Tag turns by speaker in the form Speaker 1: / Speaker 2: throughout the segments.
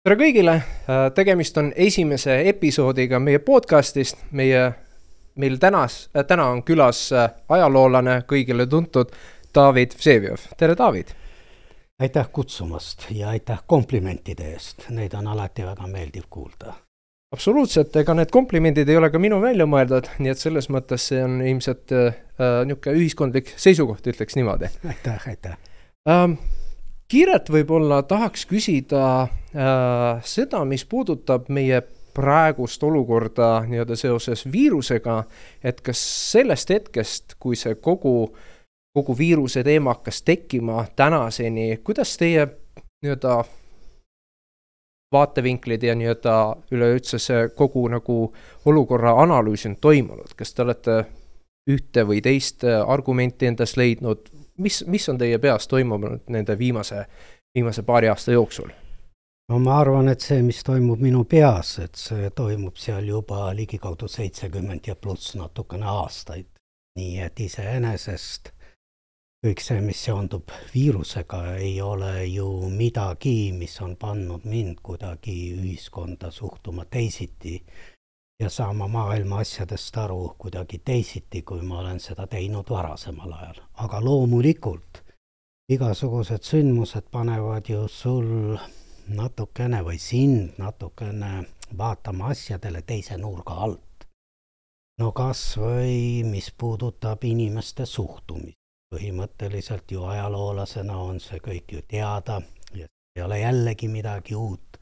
Speaker 1: tere kõigile, tegemist on esimese episoodiga meie podcastist, meie, meil tänas, täna on külas ajaloolane, kõigile tuntud David Vseviov, tere David!
Speaker 2: aitäh kutsumast ja aitäh komplimentide eest, neid on alati väga meeldiv kuulda.
Speaker 1: absoluutselt, ega need komplimendid ei ole ka minu välja mõeldud, nii et selles mõttes see on ilmselt äh, niisugune ühiskondlik seisukoht, ütleks niimoodi.
Speaker 2: aitäh, aitäh
Speaker 1: ähm, kiirelt võib-olla tahaks küsida äh, seda, mis puudutab meie praegust olukorda nii-öelda seoses viirusega, et kas sellest hetkest, kui see kogu, kogu viiruse teema hakkas tekkima tänaseni, kuidas teie nii-öelda vaatevinklid ja nii-öelda üleüldse see kogu nagu olukorra analüüs on toimunud, kas te olete ühte või teist argumenti endas leidnud mis, mis on teie peas toimunud nende viimase, viimase paari aasta jooksul?
Speaker 2: no ma arvan, et see, mis toimub minu peas, et see toimub seal juba ligikaudu seitsekümmend ja pluss natukene aastaid. nii et iseenesest kõik see, mis seondub viirusega, ei ole ju midagi, mis on pannud mind kuidagi ühiskonda suhtuma teisiti ja saama maailma asjadest aru kuidagi teisiti, kui ma olen seda teinud varasemal ajal. aga loomulikult igasugused sündmused panevad ju sul natukene või sind natukene vaatama asjadele teise nurga alt. no kas või mis puudutab inimeste suhtumist. põhimõtteliselt ju ajaloolasena on see kõik ju teada ja ei ole jällegi midagi uut,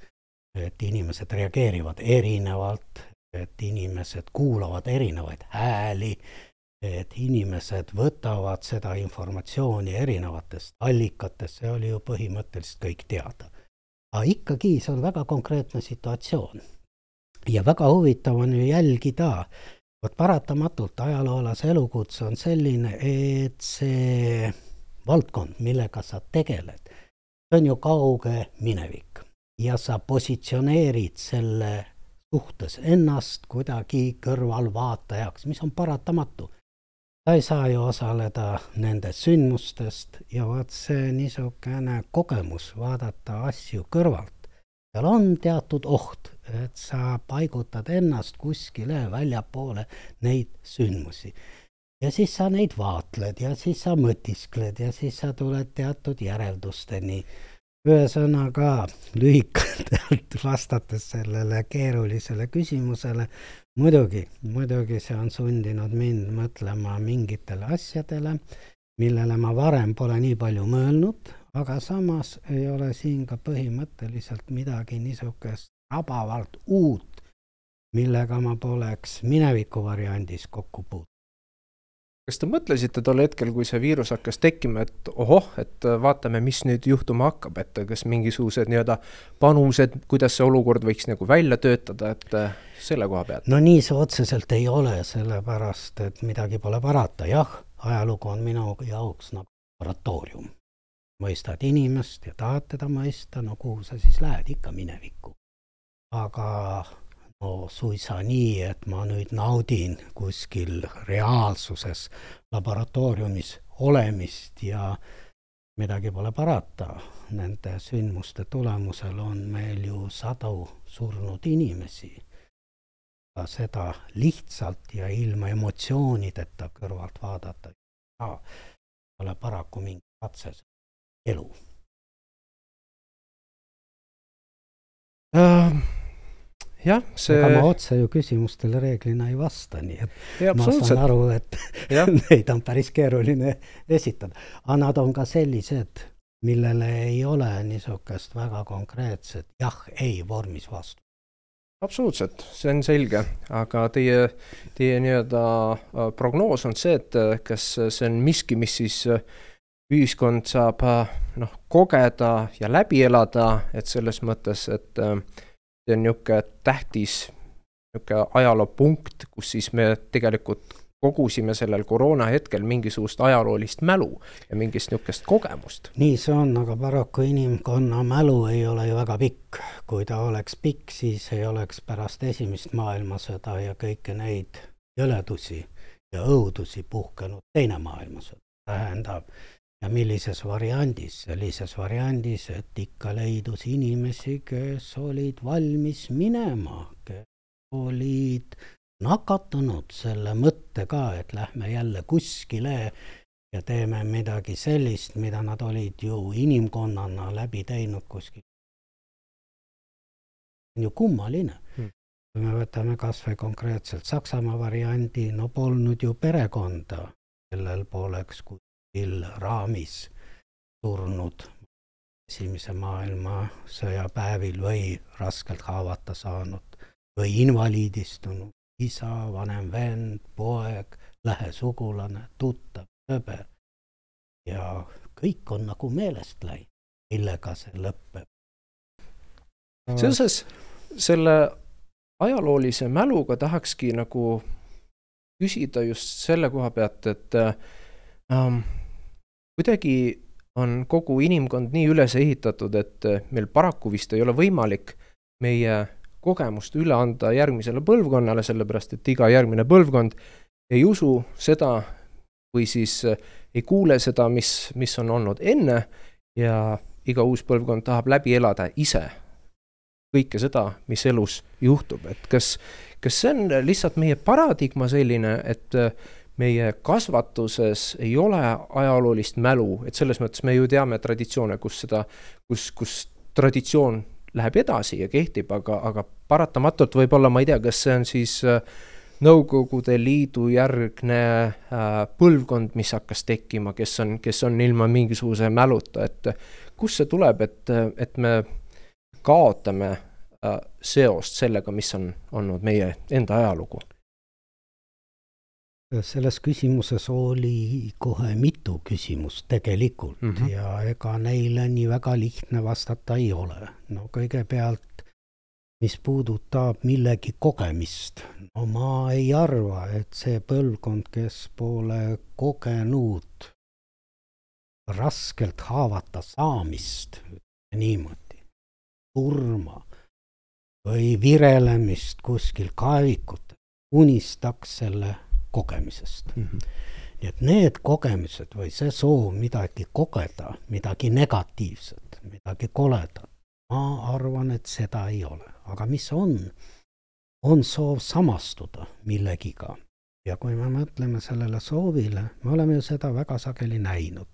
Speaker 2: et inimesed reageerivad erinevalt et inimesed kuulavad erinevaid hääli, et inimesed võtavad seda informatsiooni erinevatest allikatest, see oli ju põhimõtteliselt kõik teada. aga ikkagi see on väga konkreetne situatsioon. ja väga huvitav on ju jälgida, vot paratamatult ajaloolase elukutse on selline, et see valdkond, millega sa tegeled, see on ju kauge minevik ja sa positsioneerid selle suhtes ennast kuidagi kõrvalvaatajaks, mis on paratamatu. ta ei saa ju osaleda nendest sündmustest ja vot see niisugune kogemus vaadata asju kõrvalt, seal on teatud oht, et sa paigutad ennast kuskile väljapoole neid sündmusi. ja siis sa neid vaatled ja siis sa mõtiskled ja siis sa tuled teatud järeldusteni ühesõnaga lühikalt vastates sellele keerulisele küsimusele, muidugi, muidugi see on sundinud mind mõtlema mingitele asjadele, millele ma varem pole nii palju mõelnud, aga samas ei ole siin ka põhimõtteliselt midagi niisugust rabavalt uut, millega ma poleks mineviku variandis kokku puutunud
Speaker 1: kas te mõtlesite tol hetkel, kui see viirus hakkas tekkima, et ohoh, et vaatame, mis nüüd juhtuma hakkab, et kas mingisugused nii-öelda panused, kuidas see olukord võiks nagu välja töötada, et selle koha pealt?
Speaker 2: no nii see otseselt ei ole, sellepärast et midagi pole parata, jah, ajalugu on minu jaoks nagu laboratoorium. mõistad inimest ja tahad teda mõista, no kuhu sa siis lähed, ikka minevikku. aga no suisa nii, et ma nüüd naudin kuskil reaalsuses laboratooriumis olemist ja midagi pole parata, nende sündmuste tulemusel on meil ju sadu surnud inimesi. seda lihtsalt ja ilma emotsioonideta kõrvalt vaadata ei saa, pole paraku mingi katse elu.
Speaker 1: Uh jah, see.
Speaker 2: ega ma otse ju küsimustele reeglina ei vasta, nii et
Speaker 1: ja,
Speaker 2: ma saan aru, et neid on päris keeruline esitada. aga nad on ka sellised, millele ei ole niisugust väga konkreetset jah-ei vormis vastu.
Speaker 1: absoluutselt, see on selge, aga teie, teie nii-öelda äh, prognoos on see, et äh, kas see on miski, mis siis äh, ühiskond saab noh, kogeda ja läbi elada, et selles mõttes, et äh, see on niisugune tähtis niisugune ajaloopunkt, kus siis me tegelikult kogusime sellel koroona hetkel mingisugust ajaloolist mälu ja mingist niisugust kogemust.
Speaker 2: nii see on, aga paraku inimkonna mälu ei ole ju väga pikk. kui ta oleks pikk, siis ei oleks pärast esimest maailmasõda ja kõiki neid jõledusi ja õudusi puhkenud teine maailmasõda. tähendab, ja millises variandis, sellises variandis, et ikka leidus inimesi, kes olid valmis minema, kes olid nakatunud selle mõttega, et lähme jälle kuskile ja teeme midagi sellist, mida nad olid ju inimkonnana läbi teinud kuskil. on ju kummaline hmm. kui me võtame kas või konkreetselt Saksamaa variandi, no polnud ju perekonda, kellel poleks kuskil raamis surnud esimese maailmasõja päevil või raskelt haavata saanud või invaliidistunud isa, vanem vend, poeg, lähesugulane, tuttav, sõber. ja kõik on nagu meelest läinud, millega see lõpeb.
Speaker 1: seoses selle ajaloolise mäluga tahakski nagu küsida just selle koha pealt, et ähm, kuidagi on kogu inimkond nii üles ehitatud, et meil paraku vist ei ole võimalik meie kogemust üle anda järgmisele põlvkonnale, sellepärast et iga järgmine põlvkond ei usu seda või siis äh, ei kuule seda, mis, mis on olnud enne ja iga uus põlvkond tahab läbi elada ise kõike seda, mis elus juhtub, et kas, kas see on lihtsalt meie paradigma selline, et äh, meie kasvatuses ei ole ajaloolist mälu, et selles mõttes me ju teame traditsioone, kus seda, kus, kus traditsioon läheb edasi ja kehtib, aga, aga paratamatult võib-olla, ma ei tea, kas see on siis äh, Nõukogude Liidu järgne äh, põlvkond, mis hakkas tekkima, kes on, kes on ilma mingisuguse mäluta, et kust see tuleb, et, et me kaotame äh, seost sellega, mis on olnud meie enda ajalugu?
Speaker 2: Selles küsimuses oli kohe mitu küsimust tegelikult mm -hmm. ja ega neile nii väga lihtne vastata ei ole. no kõigepealt, mis puudutab millegi kogemist, no ma ei arva, et see põlvkond, kes pole kogenud raskelt haavata saamist, niimoodi, surma või virelemist kuskil kaevikutes, unistaks selle kogemisest mm. -hmm. nii et need kogemused või see soov midagi kogeda, midagi negatiivset, midagi koledat, ma arvan, et seda ei ole, aga mis on, on soov samastuda millegiga. ja kui me mõtleme sellele soovile, me oleme ju seda väga sageli näinud.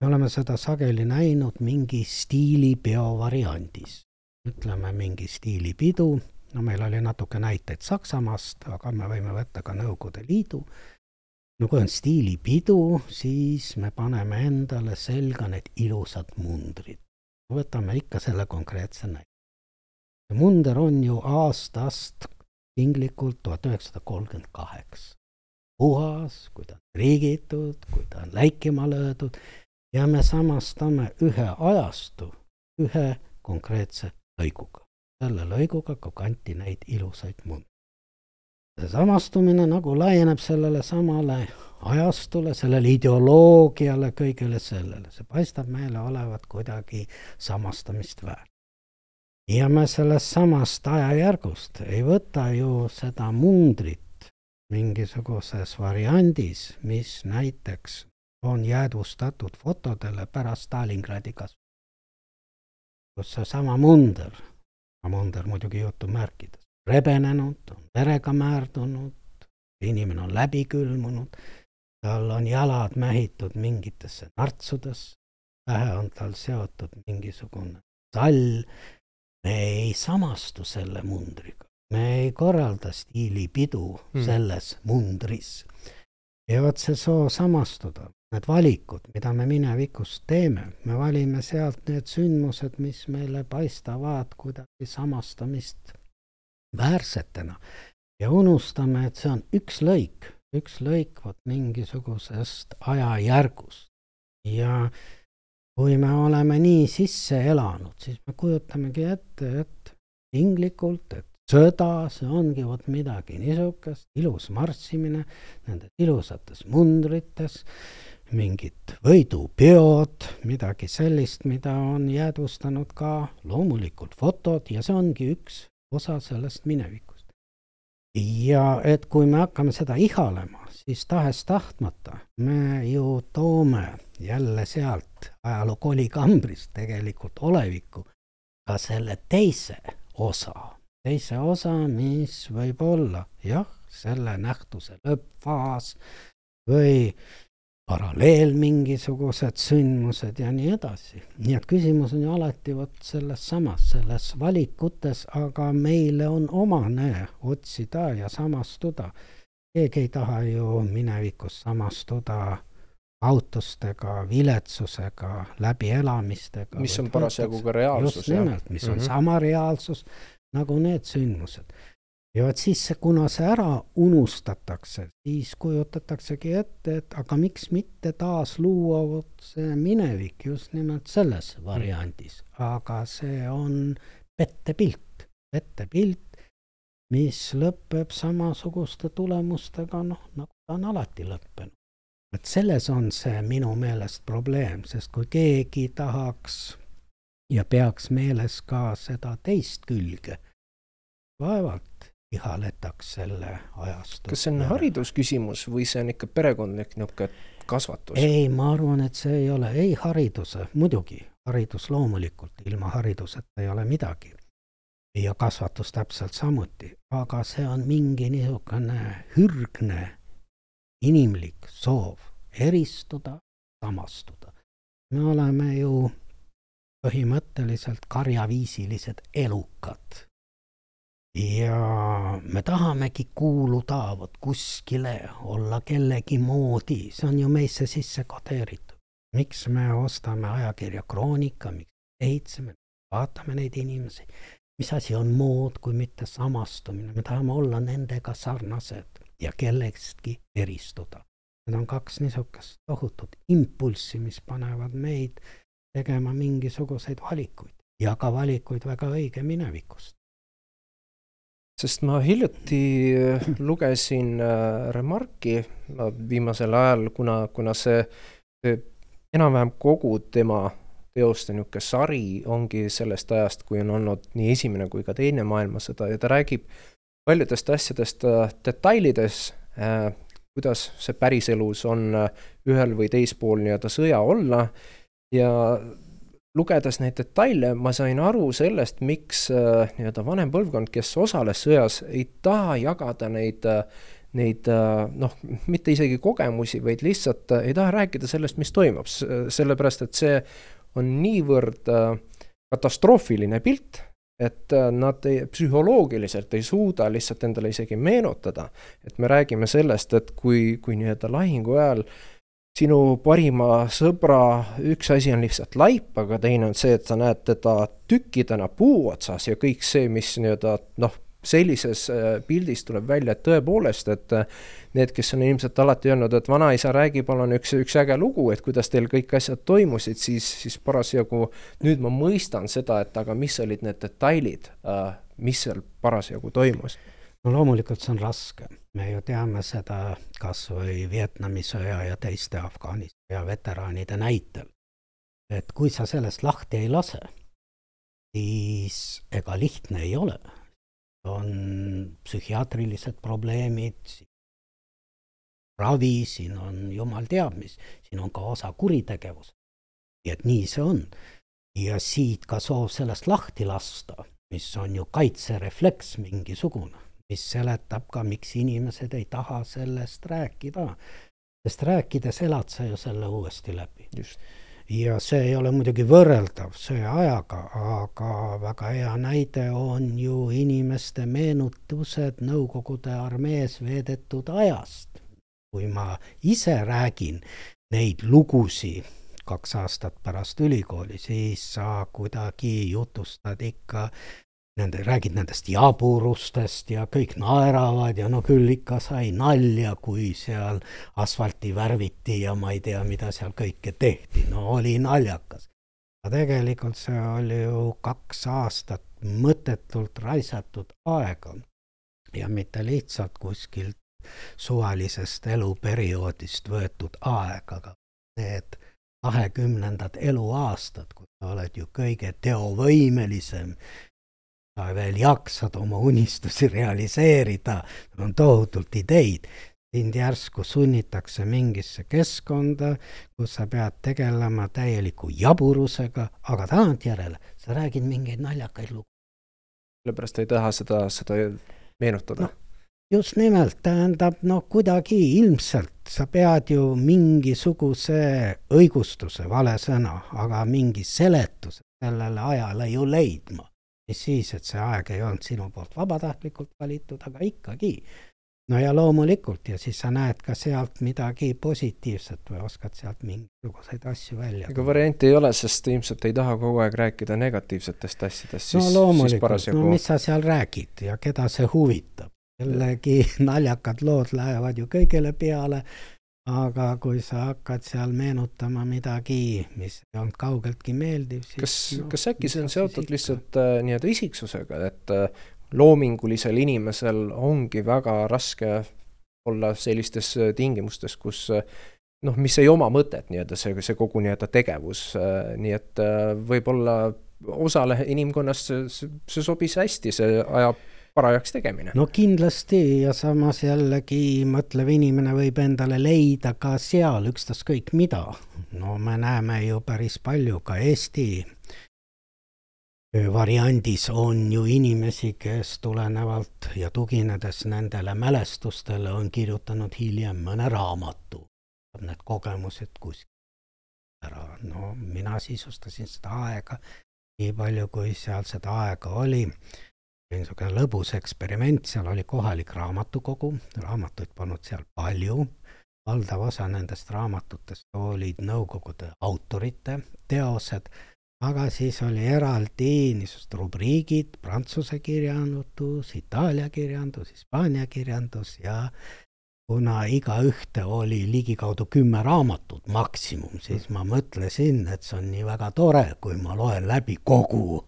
Speaker 2: me oleme seda sageli näinud mingi stiilipeo variandis. ütleme, mingi stiilipidu no meil oli natuke näiteid Saksamaast, aga me võime võtta ka Nõukogude Liidu. no kui on stiilipidu, siis me paneme endale selga need ilusad mundrid. võtame ikka selle konkreetse näite. munder on ju aastast tinglikult tuhat üheksasada kolmkümmend kaheksa. puhas, kui ta on riigitud, kui ta on läikima löödud ja me samastame ühe ajastu ühe konkreetse lõiguga selle lõiguga, kui kanti neid ilusaid munde. see samastumine nagu laieneb sellele samale ajastule, sellele ideoloogiale, kõigele sellele, see paistab meile olevat kuidagi samastamist väärt. ja me sellest samast ajajärgust ei võta ju seda mundrit mingisuguses variandis, mis näiteks on jäädvustatud fotodele pärast Stalingradi kasvu. kus seesama munder Amunder muidugi jutumärkides, rebenenud, on verega määrdunud, inimene on läbi külmunud, tal on jalad mähitud mingitesse nartsudesse, pähe on tal seotud mingisugune sall, me ei samastu selle mundriga, me ei korralda stiilipidu mm. selles mundris. Ja vot see soov samastuda need valikud, mida me minevikus teeme, me valime sealt need sündmused, mis meile paistavad kuidagi samastamist väärsetena ja unustame, et see on üks lõik, üks lõik vot mingisugusest ajajärgust. ja kui me oleme nii sisse elanud, siis me kujutamegi ette, et tinglikult, et sõda, see ongi vot midagi niisugust, ilus marssimine nendes ilusates mundrites mingid võidupeod, midagi sellist, mida on jäädvustanud ka loomulikult fotod ja see ongi üks osa sellest minevikust. ja et kui me hakkame seda ihalema, siis tahes-tahtmata me ju toome jälle sealt ajaloo kolikambrist tegelikult olevikku ka selle teise osa, teise osa, mis võib olla jah, selle nähtuse lõppfaas või paralleel mingisugused sündmused ja nii edasi. nii et küsimus on ju alati vot selles samas, selles valikutes, aga meile on omane otsida ja samastuda. keegi ei taha ju minevikus samastuda kaotustega, viletsusega, läbielamistega.
Speaker 1: mis on parasjagu ka reaalsus.
Speaker 2: just nimelt, mis on mm -hmm. sama reaalsus nagu need sündmused. Ja vot siis, kuna see ära unustatakse, siis kujutataksegi ette, et aga miks mitte taas luua vot see minevik just nimelt selles variandis, aga see on pettepilt, pettepilt, mis lõpeb samasuguste tulemustega, noh, nagu ta on alati lõppenud. et selles on see minu meelest probleem, sest kui keegi tahaks ja peaks meeles ka seda teist külge, vaevalt ihaletaks selle ajastu.
Speaker 1: kas see on haridusküsimus või see on ikka perekondlik niisugune kasvatus?
Speaker 2: ei, ma arvan, et see ei ole, ei hariduse, muidugi, haridus loomulikult, ilma hariduseta ei ole midagi. ja kasvatus täpselt samuti, aga see on mingi niisugune hürgne inimlik soov eristuda, samastuda. me oleme ju põhimõtteliselt karjaviisilised elukad ja me tahamegi kuuluda vot kuskile, olla kellegi moodi, see on ju meisse sisse kodeeritud. miks me ostame ajakirja Kroonika, miks ehitseme, vaatame neid inimesi, mis asi on mood, kui mitte samastumine, me tahame olla nendega sarnased ja kellestki eristuda. Need on kaks niisugust tohutut impulssi, mis panevad meid tegema mingisuguseid valikuid. Ja ka valikuid väga õige minevikust.
Speaker 1: Sest ma hiljuti äh, lugesin äh, Remarki viimasel ajal, kuna, kuna see, see enam-vähem kogu tema teoste niisugune sari ongi sellest ajast, kui on olnud nii esimene kui ka teine maailmasõda ja ta räägib paljudest asjadest äh, detailides, kuidas see päriselus on ühel või teispool nii-öelda sõja olla ja lugedes neid detaile, ma sain aru sellest, miks äh, nii-öelda vanem põlvkond, kes osales sõjas, ei taha jagada neid äh, neid äh, noh, mitte isegi kogemusi, vaid lihtsalt ei taha rääkida sellest, mis toimub, sellepärast et see on niivõrd katastroofiline pilt, et nad ei, psühholoogiliselt ei suuda lihtsalt endale isegi meenutada, et me räägime sellest, et kui, kui nii-öelda lahingu ajal äh, sinu parima sõbra üks asi on lihtsalt laip, aga teine on see, et sa näed teda tükkidena puu otsas ja kõik see, mis nii-öelda noh, sellises äh, pildis tuleb välja, et tõepoolest, et äh, need, kes on ilmselt alati öelnud, et vanaisa, räägi palun üks, üks äge lugu, et kuidas teil kõik asjad toimusid, siis, siis parasjagu nüüd ma mõistan seda, et aga mis olid need detailid, äh, mis seal parasjagu toimus
Speaker 2: no loomulikult see on raske, me ju teame seda kas või Vietnami sõja ja teiste Afganistani sõja veteraanide näitel. et kui sa sellest lahti ei lase, siis ega lihtne ei ole. on psühhiaatrilised probleemid, ravi, siin on jumal teab mis, siin on ka osa kuritegevus. nii et nii see on. ja siit ka soov sellest lahti lasta, mis on ju kaitserefleks mingisugune mis seletab ka, miks inimesed ei taha sellest rääkida. sest rääkides elad sa ju selle uuesti läbi. ja see ei ole muidugi võrreldav sõjaajaga, aga väga hea näide on ju inimeste meenutused Nõukogude armees veedetud ajast. kui ma ise räägin neid lugusid kaks aastat pärast ülikooli, siis sa kuidagi jutustad ikka nende, räägid nendest jaburustest ja kõik naeravad ja no küll ikka sai nalja, kui seal asfalti värviti ja ma ei tea, mida seal kõike tehti, no oli naljakas. aga tegelikult see oli ju kaks aastat mõttetult raisatud aega. Ja mitte lihtsalt kuskilt suvalisest eluperioodist võetud aeg, aga need kahekümnendad eluaastad, kui sa oled ju kõige teovõimelisem sa veel jaksad oma unistusi realiseerida, on tohutult ideid, sind järsku sunnitakse mingisse keskkonda, kus sa pead tegelema täieliku jaburusega, aga tagantjärele sa räägid mingeid naljakaid lugu.
Speaker 1: sellepärast ei taha seda, seda meenutada no,?
Speaker 2: just nimelt, tähendab noh, kuidagi ilmselt sa pead ju mingisuguse õigustuse, vale sõna, aga mingi seletuse sellele ajale ju leidma. Mis siis, et see aeg ei olnud sinu poolt vabatahtlikult valitud, aga ikkagi. no ja loomulikult ja siis sa näed ka sealt midagi positiivset või oskad sealt mingisuguseid asju välja
Speaker 1: ega varianti ei ole, sest ilmselt ei taha kogu aeg rääkida negatiivsetest asjadest,
Speaker 2: siis no loomulikult, no mis sa seal räägid ja keda see huvitab? Jällegi naljakad lood lähevad ju kõigile peale, aga kui sa hakkad seal meenutama midagi, mis ei olnud kaugeltki meeldiv, siis
Speaker 1: kas no,, kas äkki see on seotud lihtsalt äh, nii-öelda isiksusega, et äh, loomingulisel inimesel ongi väga raske olla sellistes äh, tingimustes, kus äh, noh, mis ei oma mõtet nii-öelda see, see kogu nii-öelda tegevus äh,, nii et võib-olla osale inimkonnast see, see sobis hästi, see ajab parajaks tegemine.
Speaker 2: no kindlasti ja samas jällegi mõtlev inimene võib endale leida ka seal ükstaskõik mida. no me näeme ju päris palju ka Eesti variandis on ju inimesi, kes tulenevalt ja tuginedes nendele mälestustele on kirjutanud hiljem mõne raamatu, need kogemused kuskil ära, no mina sisustasin seda aega nii palju, kui seal seda aega oli niisugune lõbus eksperiment, seal oli kohalik raamatukogu, raamatuid polnud seal palju, valdav osa nendest raamatutest olid Nõukogude autorite teosed, aga siis oli eraldi niisugused rubriigid, prantsuse kirjandus, Itaalia kirjandus, Hispaania kirjandus ja kuna igaühte oli ligikaudu kümme raamatut maksimum, siis ma mõtlesin, et see on nii väga tore, kui ma loen läbi kogu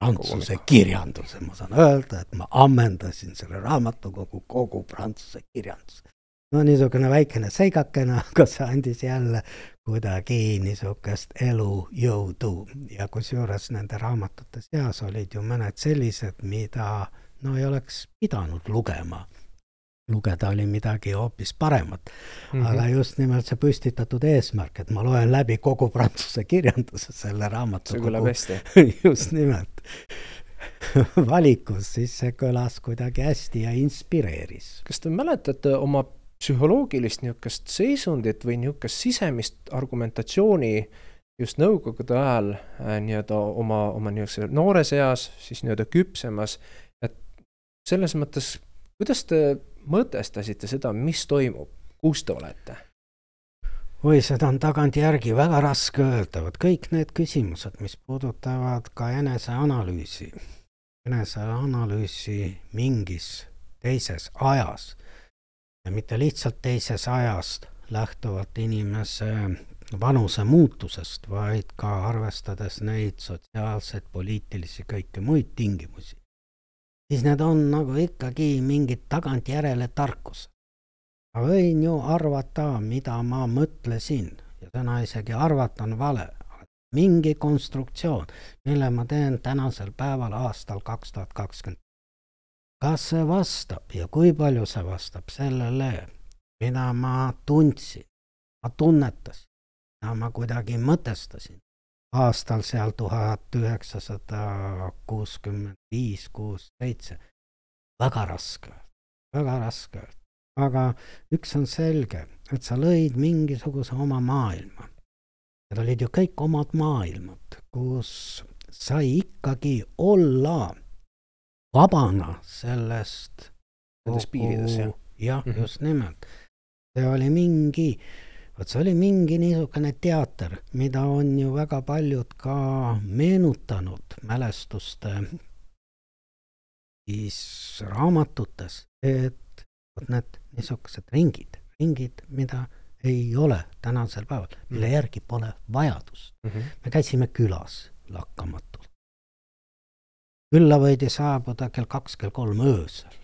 Speaker 2: prantsuse kirjanduse, ma saan öelda, et ma ammendasin selle raamatukogu kogu prantsuse kirjanduse. no niisugune väikene seigakene, aga see andis jälle kuidagi niisugust elujõudu ja kusjuures nende raamatute seas olid ju mõned sellised, mida no ei oleks pidanud lugema lugeda oli midagi hoopis paremat mm. -hmm. aga just nimelt see püstitatud eesmärk, et ma loen läbi kogu prantsuse kirjanduse selle raamatu.
Speaker 1: see kõlab hästi
Speaker 2: just nimelt valikus, siis see kõlas kuidagi hästi ja inspireeris.
Speaker 1: kas te mäletate oma psühholoogilist niisugust seisundit või niisugust sisemist argumentatsiooni just nõukogude ajal äh, nii-öelda oma, oma niisuguse noores eas, siis nii-öelda küpsemas, et selles mõttes, kuidas te mõtestasite seda, mis toimub, kus te olete?
Speaker 2: oi, seda on tagantjärgi väga raske öelda, vot kõik need küsimused, mis puudutavad ka eneseanalüüsi, eneseanalüüsi mingis teises ajas ja mitte lihtsalt teises ajast lähtuvalt inimese vanuse muutusest, vaid ka arvestades neid sotsiaalseid, poliitilisi, kõiki muid tingimusi siis need on nagu ikkagi mingid tagantjärele tarkused. ma võin ju arvata, mida ma mõtlesin ja täna isegi arvata on vale. mingi konstruktsioon, mille ma teen tänasel päeval aastal kaks tuhat kakskümmend. kas see vastab ja kui palju see vastab sellele, mida ma tundsin, ma tunnetasin, mida ma kuidagi mõtestasin aastal seal tuhat üheksasada kuuskümmend viis, kuus, seitse. väga raske, väga raske. aga üks on selge, et sa lõid mingisuguse oma maailma. Need olid ju kõik omad maailmad, kus sai ikkagi olla vabana sellest
Speaker 1: Nendes piirides, jah?
Speaker 2: jah -hmm., just nimelt. see oli mingi vot see oli mingi niisugune teater, mida on ju väga paljud ka meenutanud mälestuste siis raamatutes, et vot need niisugused ringid, ringid, mida ei ole tänasel päeval, mille mhm. järgi pole vajadust mm. -hmm. me käisime külas lakkamatult. külla võidi saabuda kell kaks, kell kolm öösel.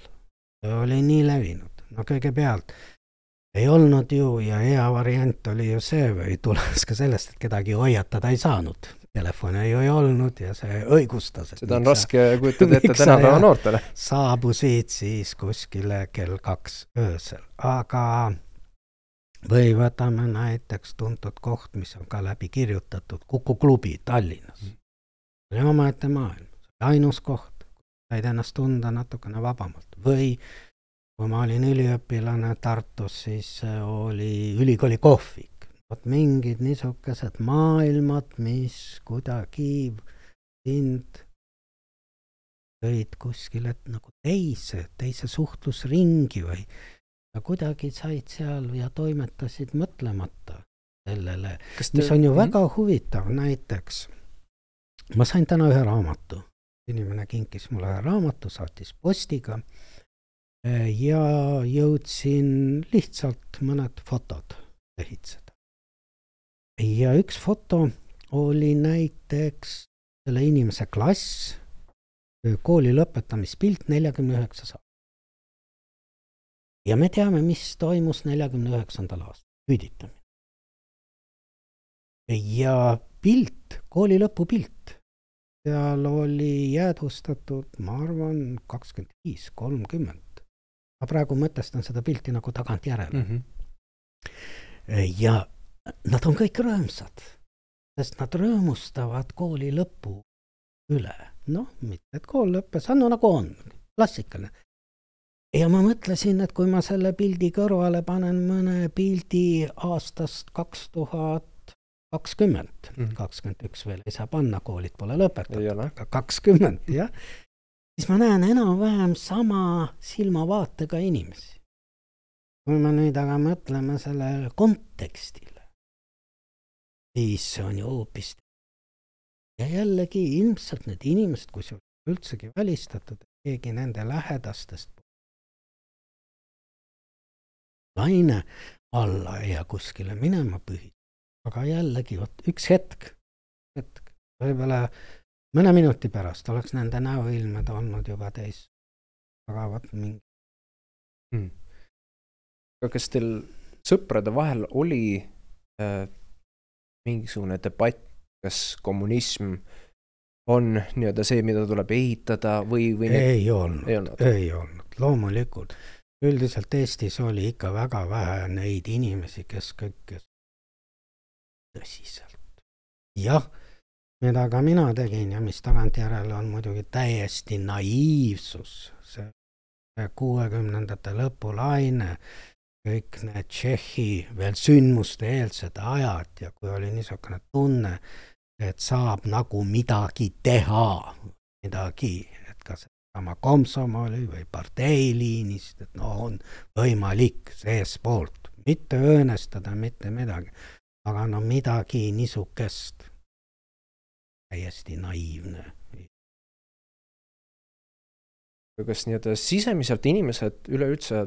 Speaker 2: see oli nii levinud, no kõigepealt ei olnud ju ja hea variant oli ju see või tulenes ka sellest, et kedagi hoiatada ei saanud. telefone ju ei olnud ja see õigustas.
Speaker 1: seda on raske kujutada ette tänapäeva noortele.
Speaker 2: saabusid siis kuskile kell kaks öösel, aga või võtame näiteks tuntud koht, mis on ka läbi kirjutatud, Kuku klubi Tallinnas mm.. see oli omaette maailm, ainus koht, said ennast tunda natukene vabamalt või kui ma olin üliõpilane Tartus, siis oli ülikooli kohvik. Vot mingid niisugused maailmad, mis kuidagi sind tõid kuskile nagu teise, teise suhtlusringi või sa kuidagi said seal ja toimetasid mõtlemata sellele, mis on ju -hmm. väga huvitav, näiteks ma sain täna ühe raamatu, inimene kinkis mulle ühe raamatu, saatis postiga ja jõudsin lihtsalt mõned fotod lehitseda ja üks foto oli näiteks selle inimese klass, kooli lõpetamispilt neljakümne üheksas aastal. ja me teame, mis toimus neljakümne üheksandal aastal, küüditamine. ja pilt, kooli lõpupilt, seal oli jäädvustatud, ma arvan, kakskümmend viis, kolmkümmend. Ma praegu mõtestan seda pilti nagu tagantjärele mm. -hmm. ja nad on kõik rõõmsad, sest nad rõõmustavad kooli lõpu üle. noh, mitte et kool lõppes, no nagu on, klassikaline. ja ma mõtlesin, et kui ma selle pildi kõrvale panen mõne pildi aastast kaks tuhat kakskümmend, mhm. kakskümmend üks veel ei saa panna, koolid pole lõpetatud, aga kakskümmend, jah, siis ma näen enam-vähem sama silmavaatega inimesi. kui me nüüd aga mõtleme sellele kontekstile, siis on ju hoopis. ja jällegi ilmselt need inimesed, on üldsegi välistatud, keegi nende lähedastest laine alla ja kuskile minema pühib. aga jällegi, vot üks hetk, hetk, võib-olla mõne minuti pärast oleks nende näoilmed olnud juba teis. aga vot mingi
Speaker 1: hmm.. aga kas teil sõprade vahel oli äh, mingisugune debatt, kas kommunism on nii-öelda see, mida tuleb ehitada või, või
Speaker 2: ei olnud, ei olnud, ei olnud, loomulikult. üldiselt Eestis oli ikka väga vähe neid inimesi, kes kõike tõsiselt. jah, mida ka mina tegin ja mis tagantjärele on muidugi täiesti naiivsus, see kuuekümnendate lõpu laine, kõik need Tšehhi veel sündmuste-eelsed ajad ja kui oli niisugune tunne, et saab nagu midagi teha, midagi, et kas sama komsomoli või parteiliinist, et no on võimalik seestpoolt, mitte õõnestada mitte midagi, aga no midagi niisugust täiesti naiivne.
Speaker 1: kas nii-öelda sisemiselt inimesed üleüldse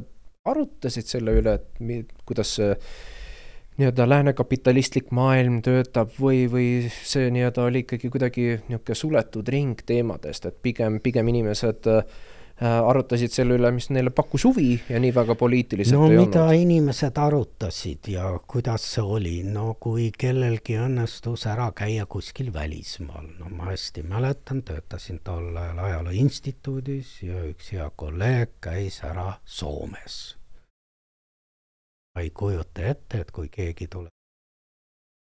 Speaker 1: arutasid selle üle, et mi, kuidas see nii-öelda lääne kapitalistlik maailm töötab või, või see nii-öelda oli ikkagi kuidagi niisugune suletud ring teemadest, et pigem, pigem inimesed äh, arutasid selle üle, mis neile pakkus huvi ja nii väga poliitiliselt
Speaker 2: no, ei mida olnud. inimesed arutasid ja kuidas see oli, no kui kellelgi õnnestus ära käia kuskil välismaal, no ma hästi mäletan, töötasin tol ajal Ajaloo Instituudis ja üks hea kolleeg käis ära Soomes ma ei kujuta ette, et kui keegi tuleb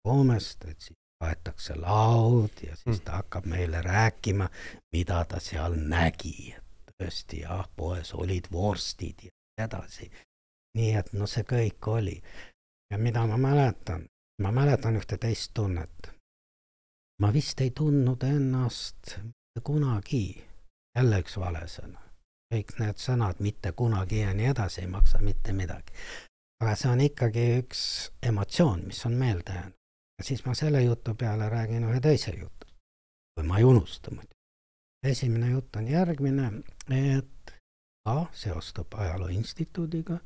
Speaker 2: Soomest, et siis aetakse laud ja siis mm. ta hakkab meile rääkima, mida ta seal nägi, et tõesti jah, poes olid vorstid ja nii edasi. nii et no see kõik oli. ja mida ma mäletan, ma mäletan ühte teist tunnet. ma vist ei tundnud ennast kunagi, jälle üks vale sõna, kõik need sõnad mitte kunagi ja nii edasi ei maksa mitte midagi aga see on ikkagi üks emotsioon, mis on meelde jäänud. ja siis ma selle jutu peale räägin ühe teise jutu. või ma ei unusta muidugi. Esimene jutt on järgmine, et ka seostub Ajaloo Instituudiga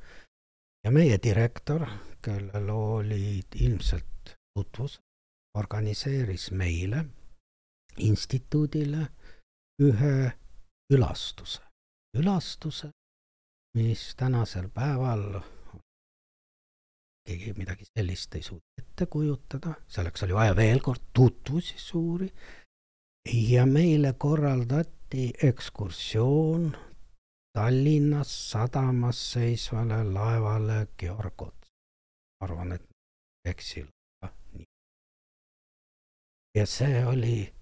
Speaker 2: ja meie direktor, kellel olid ilmselt tutvused, organiseeris meile, instituudile ühe külastuse. külastuse, mis tänasel päeval keegi midagi sellist ei suuda ette kujutada, selleks oli vaja veel kord tutvusi suuri ja meile korraldati ekskursioon Tallinnas sadamas seisvale laevale Georg Ots. arvan, et eksil. ja see oli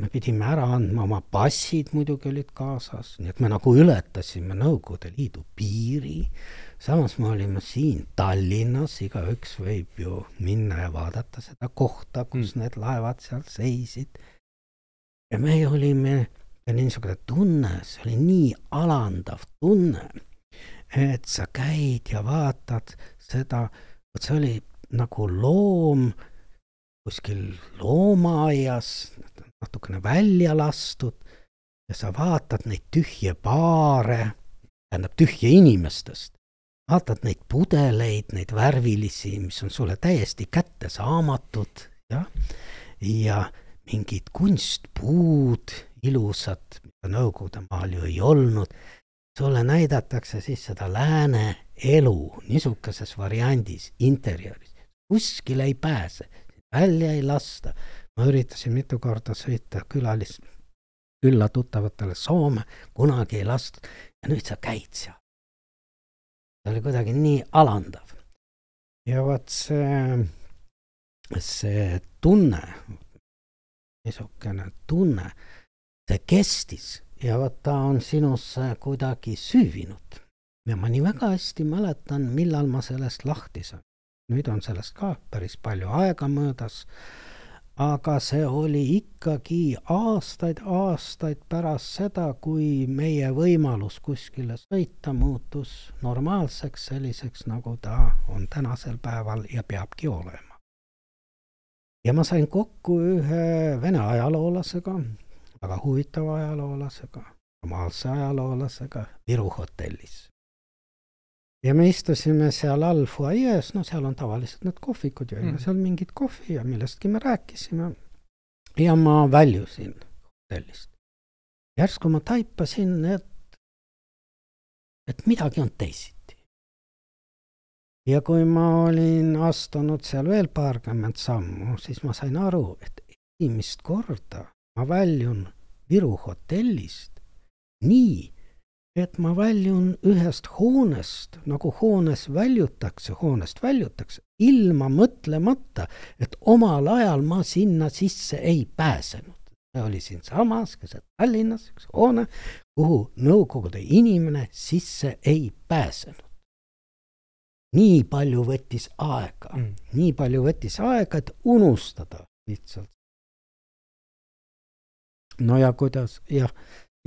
Speaker 2: me pidime ära andma oma passid, muidugi olid kaasas, nii et me nagu ületasime Nõukogude Liidu piiri. samas me olime siin Tallinnas, igaüks võib ju minna ja vaadata seda kohta, kus mm. need laevad seal seisid. Ja meie olime, niisugune tunne, see oli nii alandav tunne, et sa käid ja vaatad seda, vot see oli nagu loom kuskil loomaaias, natukene välja lastud ja sa vaatad neid tühje baare, tähendab tühje inimestest, vaatad neid pudeleid, neid värvilisi, mis on sulle täiesti kättesaamatud, jah, ja mingid kunstpuud, ilusad, mida Nõukogude maal ju ei olnud, sulle näidatakse siis seda lääne elu niisuguses variandis, interjööris, kuskile ei pääse, välja ei lasta ma üritasin mitu korda sõita külalis, külla tuttavatele Soome, kunagi ei lastud ja nüüd sa käid seal. see oli kuidagi nii alandav. ja vot see, see tunne, niisugune tunne, see kestis ja vot ta on sinusse kuidagi süüvinud. ja ma nii väga hästi mäletan, millal ma sellest lahti sain. nüüd on sellest ka päris palju aega möödas aga see oli ikkagi aastaid-aastaid pärast seda, kui meie võimalus kuskile sõita muutus normaalseks, selliseks, nagu ta on tänasel päeval ja peabki olema. Ja ma sain kokku ühe vene ajaloolasega, väga huvitava ajaloolasega, normaalse ajaloolasega Viru hotellis ja me istusime seal all fuajees, no seal on tavaliselt need kohvikud, jõime mm. seal mingit kohvi ja millestki me rääkisime. ja ma väljusin hotellist. järsku ma taipasin, et, et midagi on teisiti. Ja kui ma olin astunud seal veel paarkümmend sammu, siis ma sain aru, et esimest korda ma väljun Viru hotellist nii et ma väljun ühest hoonest, nagu hoones väljutakse, hoonest väljutakse, ilma mõtlemata, et omal ajal ma sinna sisse ei pääsenud. see oli siinsamas keset Tallinnas üks hoone, kuhu Nõukogude inimene sisse ei pääsenud. Nii palju võttis aega mm., nii palju võttis aega, et unustada lihtsalt. no ja kuidas, jah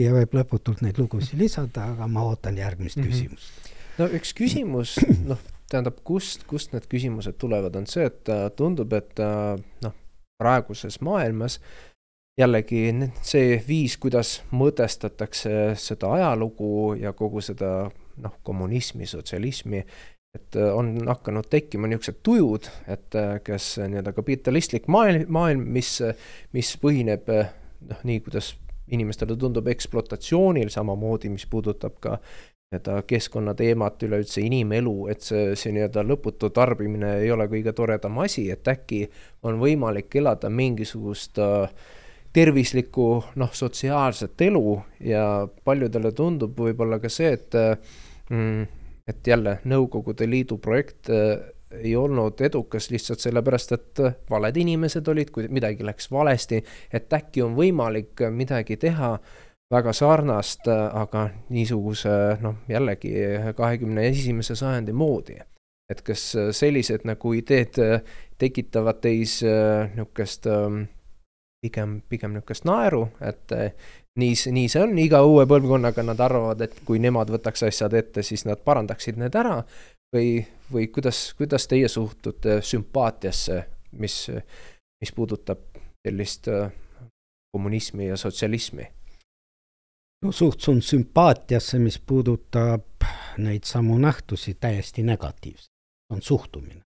Speaker 2: ja võib lõputult neid lugusid lisada, aga ma ootan järgmist mm -hmm. küsimust.
Speaker 1: no üks küsimus, noh, tähendab, kust, kust need küsimused tulevad, on see, et äh, tundub, et äh, noh, praeguses maailmas jällegi see viis, kuidas mõtestatakse seda ajalugu ja kogu seda noh, kommunismi, sotsialismi, et äh, on hakanud tekkima niisugused tujud, et kes nii-öelda kapitalistlik maailm, maailm, mis, mis põhineb noh, nii kuidas inimestele tundub ekspluatatsioonil samamoodi, mis puudutab ka nii-öelda keskkonnateemat, üleüldse inimelu, et see, see nii-öelda lõputu tarbimine ei ole kõige toredam asi, et äkki on võimalik elada mingisugust äh, tervislikku noh, sotsiaalset elu ja paljudele tundub võib-olla ka see, et mm, et jälle Nõukogude Liidu projekt äh, ei olnud edukas lihtsalt sellepärast, et valed inimesed olid, kui midagi läks valesti, et äkki on võimalik midagi teha väga sarnast, aga niisuguse noh, jällegi kahekümne esimese sajandi moodi. et kas sellised nagu ideed tekitavad teis niisugust pigem, pigem niisugust naeru, et nii, nii see on, iga uue põlvkonnaga nad arvavad, et kui nemad võtaks asjad ette, siis nad parandaksid need ära või, või kuidas, kuidas teie suhtute sümpaatiasse, mis, mis puudutab sellist äh, kommunismi ja sotsialismi?
Speaker 2: no suhtun sümpaatiasse, mis puudutab neid samu nähtusi täiesti negatiivselt, on suhtumine.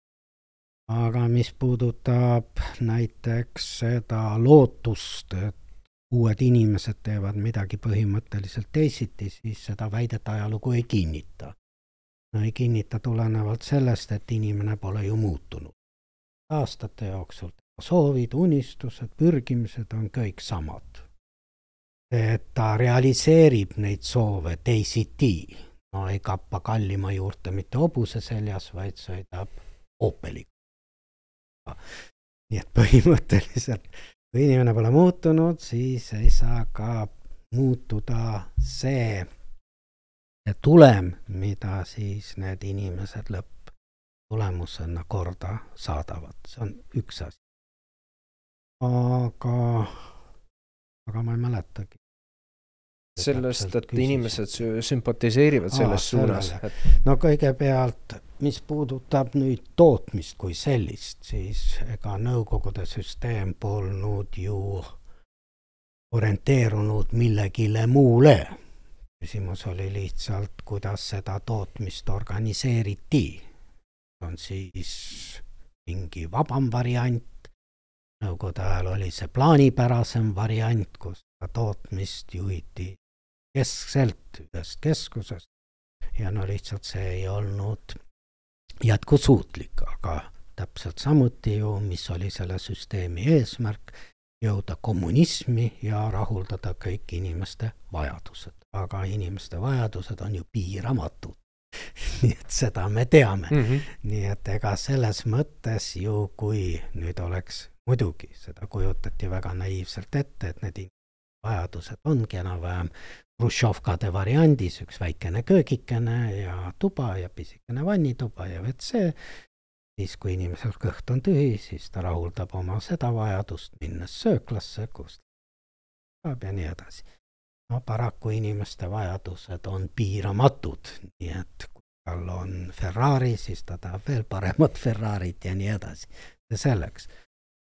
Speaker 2: aga mis puudutab näiteks seda lootust, et uued inimesed teevad midagi põhimõtteliselt teisiti, siis seda väidet ajalugu ei kinnita no ei kinnita tulenevalt sellest, et inimene pole ju muutunud aastate jooksul. soovid, unistused, pürgimised on kõik samad. et ta realiseerib neid soove teisiti, no ei kappa kallima juurde mitte hobuse seljas, vaid sõidab Opeliga. nii et põhimõtteliselt, kui inimene pole muutunud, siis ei saa ka muutuda see tulem, mida siis need inimesed lõpptulemusena korda saadavad, see on üks asi. aga, aga ma ei mäletagi.
Speaker 1: Sellest, et küsisin. inimesed sümpatiseerivad selles Aa, suunas
Speaker 2: no kõigepealt, mis puudutab nüüd tootmist kui sellist, siis ega Nõukogude süsteem polnud ju orienteerunud millegile muule küsimus oli lihtsalt, kuidas seda tootmist organiseeriti. on siis mingi vabam variant, nõukogude ajal oli see plaanipärasem variant, kus tootmist juhiti keskselt ühest keskusest ja no lihtsalt see ei olnud jätkusuutlik, aga täpselt samuti ju, mis oli selle süsteemi eesmärk, jõuda kommunismi ja rahuldada kõik inimeste vajadused aga inimeste vajadused on ju piiramatud nii et seda me teame mm. -hmm. nii et ega selles mõttes ju, kui nüüd oleks, muidugi seda kujutati väga naiivselt ette, et need vajadused ongi enam-vähem Hruštšovkade variandis üks väikene köögikene ja tuba ja pisikene vannituba ja WC, siis kui inimesel kõht on tühi, siis ta rahuldab oma seda vajadust, minnes sööklasse, kus saab ja nii edasi no paraku inimeste vajadused on piiramatud, nii et kui tal on Ferrari, siis ta tahab veel paremat Ferrarit ja nii edasi. selleks.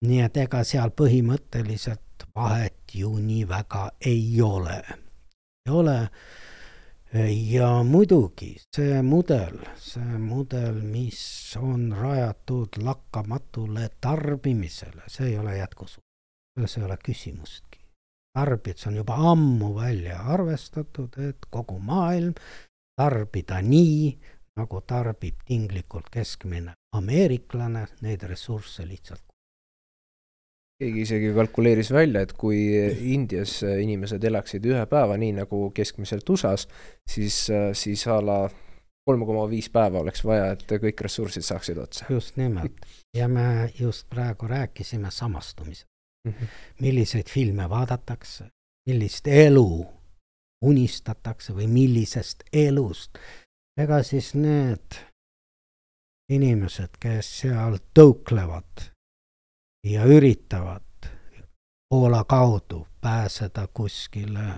Speaker 2: Nii et ega seal põhimõtteliselt vahet ju nii väga ei ole. ei ole ja muidugi see mudel, see mudel, mis on rajatud lakkamatule tarbimisele, see ei ole jätkusuutlik. selles ei ole küsimustki tarbijad, see on juba ammu välja arvestatud, et kogu maailm tarbida nii, nagu tarbib tinglikult keskmine ameeriklane, neid ressursse lihtsalt
Speaker 1: keegi isegi kalkuleeris välja, et kui Indias inimesed elaksid ühe päeva, nii nagu keskmiselt USA-s, siis, siis a la kolm koma viis päeva oleks vaja, et kõik ressursid saaksid otsa.
Speaker 2: just nimelt ja me just praegu rääkisime samastumisest mm. -hmm. milliseid filme vaadatakse, millist elu unistatakse või millisest elust. ega siis need inimesed, kes seal tõuklevad ja üritavad Poola kaudu pääseda kuskile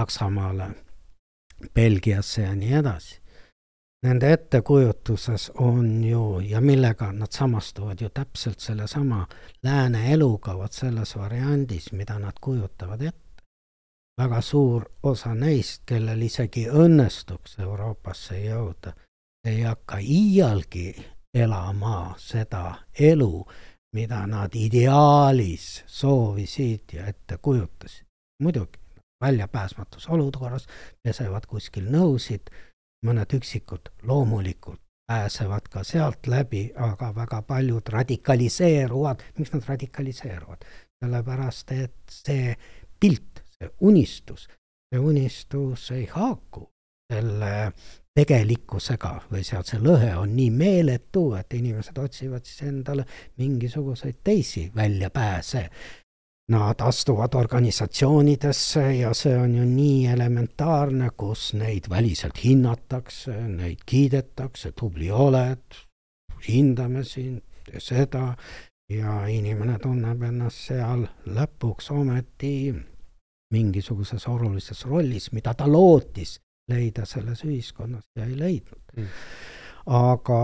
Speaker 2: Saksamaale, Belgiasse ja nii edasi nende ettekujutuses on ju ja millega nad samastuvad ju täpselt sellesama lääne eluga, vot selles variandis, mida nad kujutavad ette. väga suur osa neist, kellel isegi õnnestuks Euroopasse jõuda, ei hakka iialgi elama seda elu, mida nad ideaalis soovisid ja ette kujutasid. muidugi, väljapääsmatus olukorras pesevad kuskil nõusid mõned üksikud loomulikult pääsevad ka sealt läbi, aga väga paljud radikaliseeruvad. miks nad radikaliseeruvad? sellepärast, et see pilt, see unistus, see unistus ei haaku selle tegelikkusega või sealt see lõhe on nii meeletu, et inimesed otsivad siis endale mingisuguseid teisi väljapääse. Nad astuvad organisatsioonidesse ja see on ju nii elementaarne, kus neid väliselt hinnatakse, neid kiidetakse, tubli oled, hindame sind, tee seda, ja inimene tunneb ennast seal lõpuks ometi mingisuguses olulises rollis, mida ta lootis leida selles ühiskonnas ja ei leidnud mm.. aga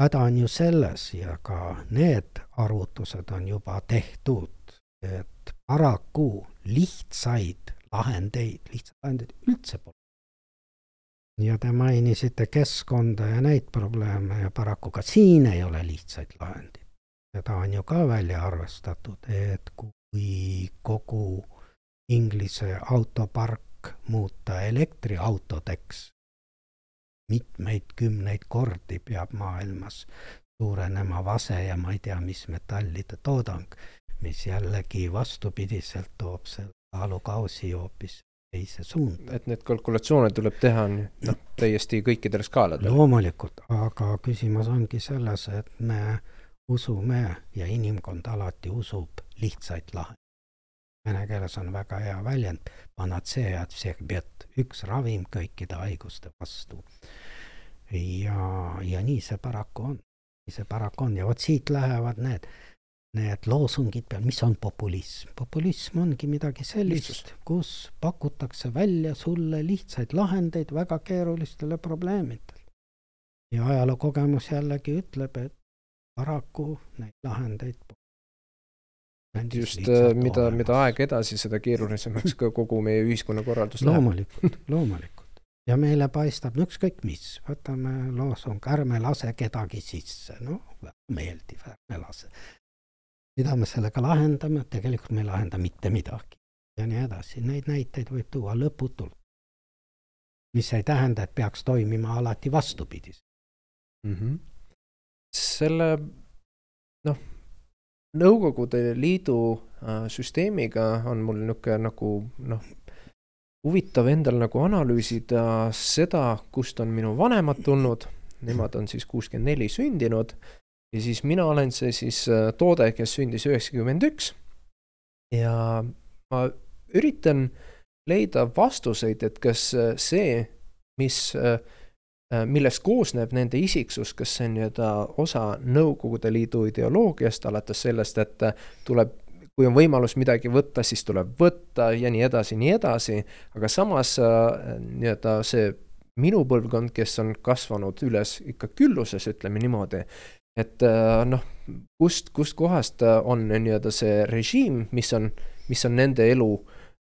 Speaker 2: häda on ju selles ja ka need arvutused on juba tehtud et paraku lihtsaid lahendeid, lihtsaid lahendeid üldse pole. ja te mainisite keskkonda ja neid probleeme ja paraku ka siin ei ole lihtsaid lahendeid. seda on ju ka välja arvestatud, et kui kogu Inglise autopark muuta elektriautodeks, mitmeid kümneid kordi peab maailmas suurenema vase ja ma ei tea, mis metallide toodang, mis jällegi vastupidiselt toob selle kaalukausi hoopis teise suunda.
Speaker 1: et need kalkulatsioone tuleb teha noh, täiesti kõikidel skaaladel.
Speaker 2: loomulikult, aga küsimus ongi selles, et me usume ja inimkond alati usub lihtsaid lahendusi. Vene keeles on väga hea väljend, üks ravim kõikide haiguste vastu. ja, ja nii see paraku on, nii see paraku on ja vot siit lähevad need need loosungid peal, mis on populism? populism ongi midagi sellist, kus pakutakse välja sulle lihtsaid lahendeid väga keerulistele probleemidele. ja ajaloo kogemus jällegi ütleb, et paraku neid lahendeid
Speaker 1: just äh, mida, mida aeg edasi, seda keerulisemaks ka kogu meie ühiskonnakorraldus
Speaker 2: läheb. loomulikult, loomulikult. ja meile paistab no ükskõik mis, võtame loosung, ärme lase kedagi sisse, noh, meeldiv, ärme lase mida me sellega lahendame, tegelikult me ei lahenda mitte midagi ja nii edasi, neid näiteid võib tuua lõputult. mis ei tähenda, et peaks toimima alati vastupidi
Speaker 1: mm. -hmm. selle noh, Nõukogude Liidu äh, süsteemiga on mul niisugune nagu noh, huvitav endal nagu analüüsida seda, kust on minu vanemad tulnud, nemad on siis kuuskümmend neli sündinud ja siis mina olen see siis äh, toode, kes sündis üheksakümmend üks. ja ma üritan leida vastuseid, et kas äh, see, mis, äh, millest koosneb nende isiksus, kas see on nii-öelda osa Nõukogude Liidu ideoloogiast, alates sellest, et tuleb kui on võimalus midagi võtta, siis tuleb võtta ja nii edasi, nii edasi, aga samas nii-öelda see minu põlvkond, kes on kasvanud üles ikka külluses, ütleme niimoodi, et äh, noh, kust, kustkohast äh, on nii-öelda see režiim, mis on, mis on nende elu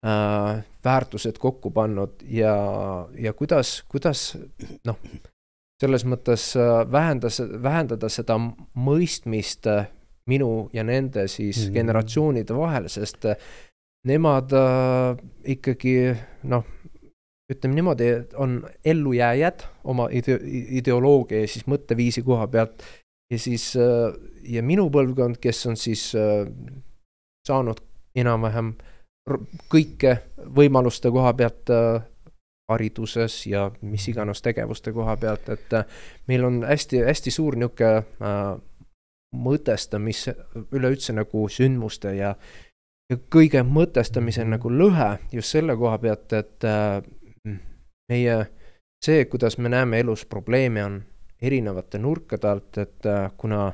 Speaker 1: äh, väärtused kokku pannud ja, ja kuidas, kuidas noh, selles mõttes äh, vähendas, vähendada seda mõistmist minu ja nende siis mm generatsioonide vahel, sest nemad äh, ikkagi noh, ütleme niimoodi, on ellujääjad oma ide-, ideoloogia ja siis mõtteviisi koha pealt. Ja siis äh, ja minu põlvkond, kes on siis äh, saanud enam-vähem kõike võimaluste koha pealt äh, hariduses ja mis iganes tegevuste koha pealt, et meil on hästi-hästi suur niisugune mõtestamis, üleüldse nagu sündmuste ja, ja kõige mõtestamise nagu lõhe just selle koha pealt, et meie see, kuidas me näeme elus probleeme, on erinevate nurkade alt, et äh, kuna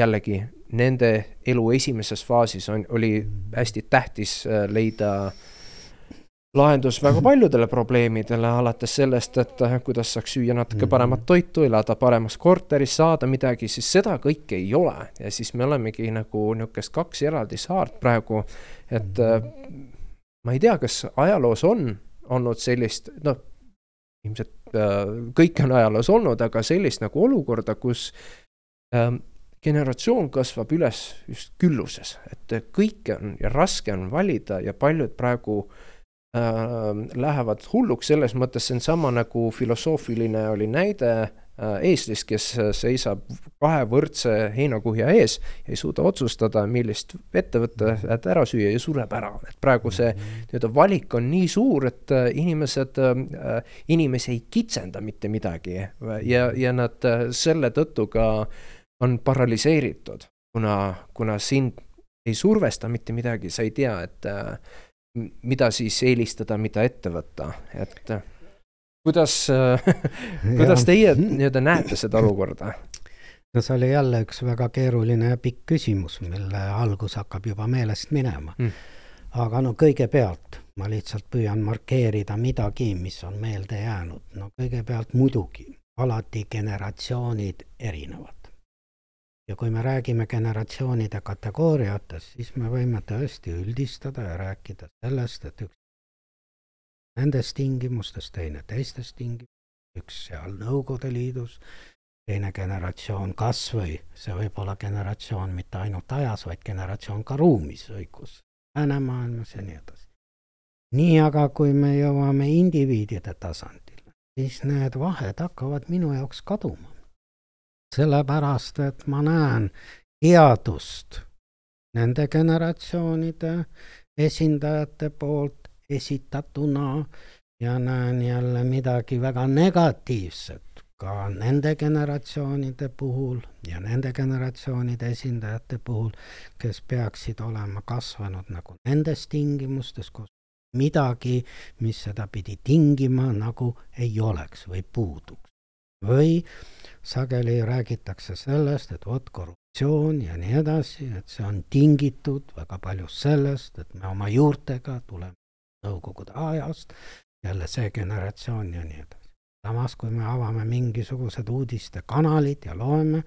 Speaker 1: jällegi nende elu esimeses faasis on, oli hästi tähtis äh, leida lahendus väga paljudele probleemidele, alates sellest, et äh, kuidas saaks süüa natuke paremat toitu, elada paremas korteris, saada midagi, siis seda kõike ei ole. ja siis me olemegi nagu niisugust kaks eraldi saart praegu, et ma ei tea, kas ajaloos on olnud sellist, noh, ilmselt Äh, kõike on ajaloos olnud, aga sellist nagu olukorda, kus ähm, generatsioon kasvab üles just külluses, et kõike on ja raske on valida ja paljud praegu äh, lähevad hulluks, selles mõttes see on sama nagu filosoofiline oli näide Äh, eestlist, kes äh, seisab kahe võrdse heinakuhja ees ja ei suuda otsustada, millist ette võtta, et ära süüa ja sureb ära. et praegu see nii-öelda valik on nii suur, et äh, inimesed, inimesi ei kitsenda mitte midagi ja, ja nad selle tõttu ka on paralüseeritud, kuna, kuna sind ei survesta mitte midagi, sa ei tea, et mida siis eelistada, mida ette võtta, et kuidas kuidas teie nii-öelda näete seda olukorda?
Speaker 2: no see oli jälle üks väga keeruline ja pikk küsimus, mille algus hakkab juba meelest minema mm.. aga no kõigepealt ma lihtsalt püüan markeerida midagi, mis on meelde jäänud. no kõigepealt muidugi, alati generatsioonid erinevad. Ja kui me räägime generatsioonide kategooriatest, siis me võime tõesti üldistada ja rääkida sellest, et üks nendes tingimustes, teine teistes tingimustes, üks seal Nõukogude Liidus, teine generatsioon kas või, see võib olla generatsioon mitte ainult ajas, vaid generatsioon ka ruumis, õigus, läänemaailmas ja nii edasi. nii aga, kui me jõuame indiviidide tasandile, siis need vahed hakkavad minu jaoks kaduma. Sellepärast, et ma näen headust nende generatsioonide esindajate poolt esitatuna ja näen jälle midagi väga negatiivset ka nende generatsioonide puhul ja nende generatsioonide esindajate puhul, kes peaksid olema kasvanud nagu nendes tingimustes, kus midagi, mis seda pidi tingima, nagu ei oleks või puuduks. või sageli räägitakse sellest, et vot korruptsioon ja nii edasi, et see on tingitud väga paljust sellest, et me oma juurtega tuleme Nõukogude ajast, jälle see generatsioon ja nii edasi. Samas, kui me avame mingisugused uudistekanalid ja loeme,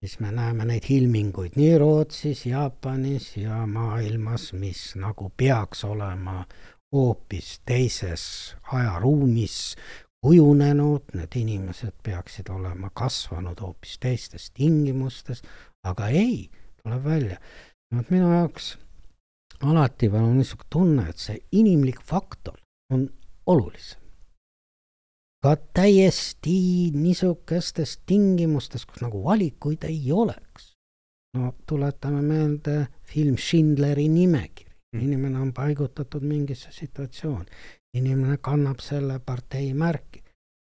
Speaker 2: siis me näeme neid ilminguid nii Rootsis, Jaapanis ja maailmas, mis nagu peaks olema hoopis teises ajaruumis kujunenud, need inimesed peaksid olema kasvanud hoopis teistes tingimustes, aga ei, tuleb välja. vot minu jaoks alati on niisugune tunne, et see inimlik faktor on olulisem ka täiesti niisugustes tingimustes, kus nagu valikuid ei oleks. no tuletame meelde film Schindleri nimekiri, mm. inimene on paigutatud mingisse situatsiooni, inimene kannab selle partei märki,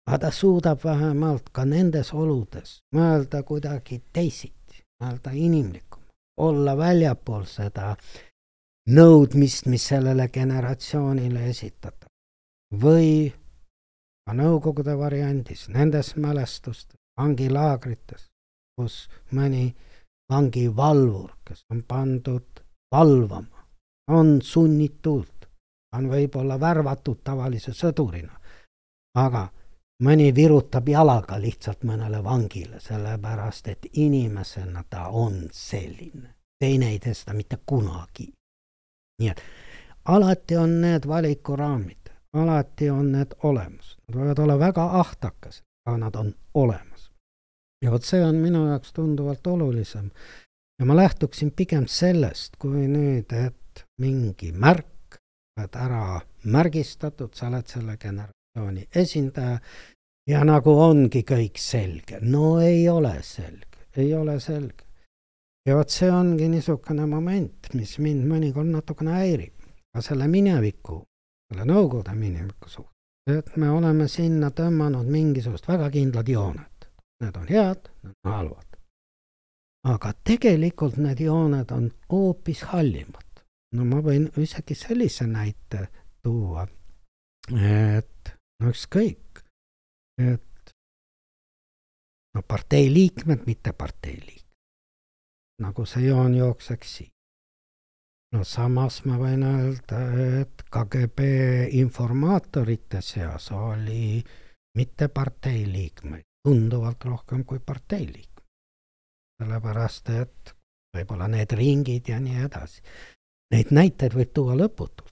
Speaker 2: aga ta suudab vähemalt ka nendes oludes mõelda kuidagi teisiti, mõelda inimlikum, olla väljapool seda nõudmist, mis sellele generatsioonile esitatakse. või ka Nõukogude variandis, nendes mälestustes, vangilaagrites, kus mõni vangivalvur, kes on pandud valvama, on sunnitult, on võib-olla värvatud tavalise sõdurina, aga mõni virutab jalaga lihtsalt mõnele vangile, sellepärast et inimesena ta on selline. teine ei tee seda mitte kunagi. nii et alati on need valikuraamid alati on need olemas. Nad võivad olla väga ahtakesed, aga nad on olemas. ja vot see on minu jaoks tunduvalt olulisem. ja ma lähtuksin pigem sellest, kui nüüd, et mingi märk, oled ära märgistatud, sa oled selle generatsiooni esindaja ja nagu ongi kõik selge. no ei ole selge, ei ole selge. ja vot see ongi niisugune moment, mis mind mõnikord natukene häirib. aga selle mineviku selle Nõukogude mineviku suhtes, et me oleme sinna tõmmanud mingisugust väga kindlad jooned. Need on head, need on halvad. aga tegelikult need jooned on hoopis hallimad. No ma võin isegi sellise näite tuua, et no ükskõik, et no partei liikmed, mitte partei liikmed. nagu see joon jookseks siit no samas ma võin öelda, et KGB informaatorite seas oli mitte partei liikmeid, tunduvalt rohkem kui partei liikmeid. sellepärast, et võib-olla need ringid ja nii edasi. Neid näiteid võib tuua lõputult.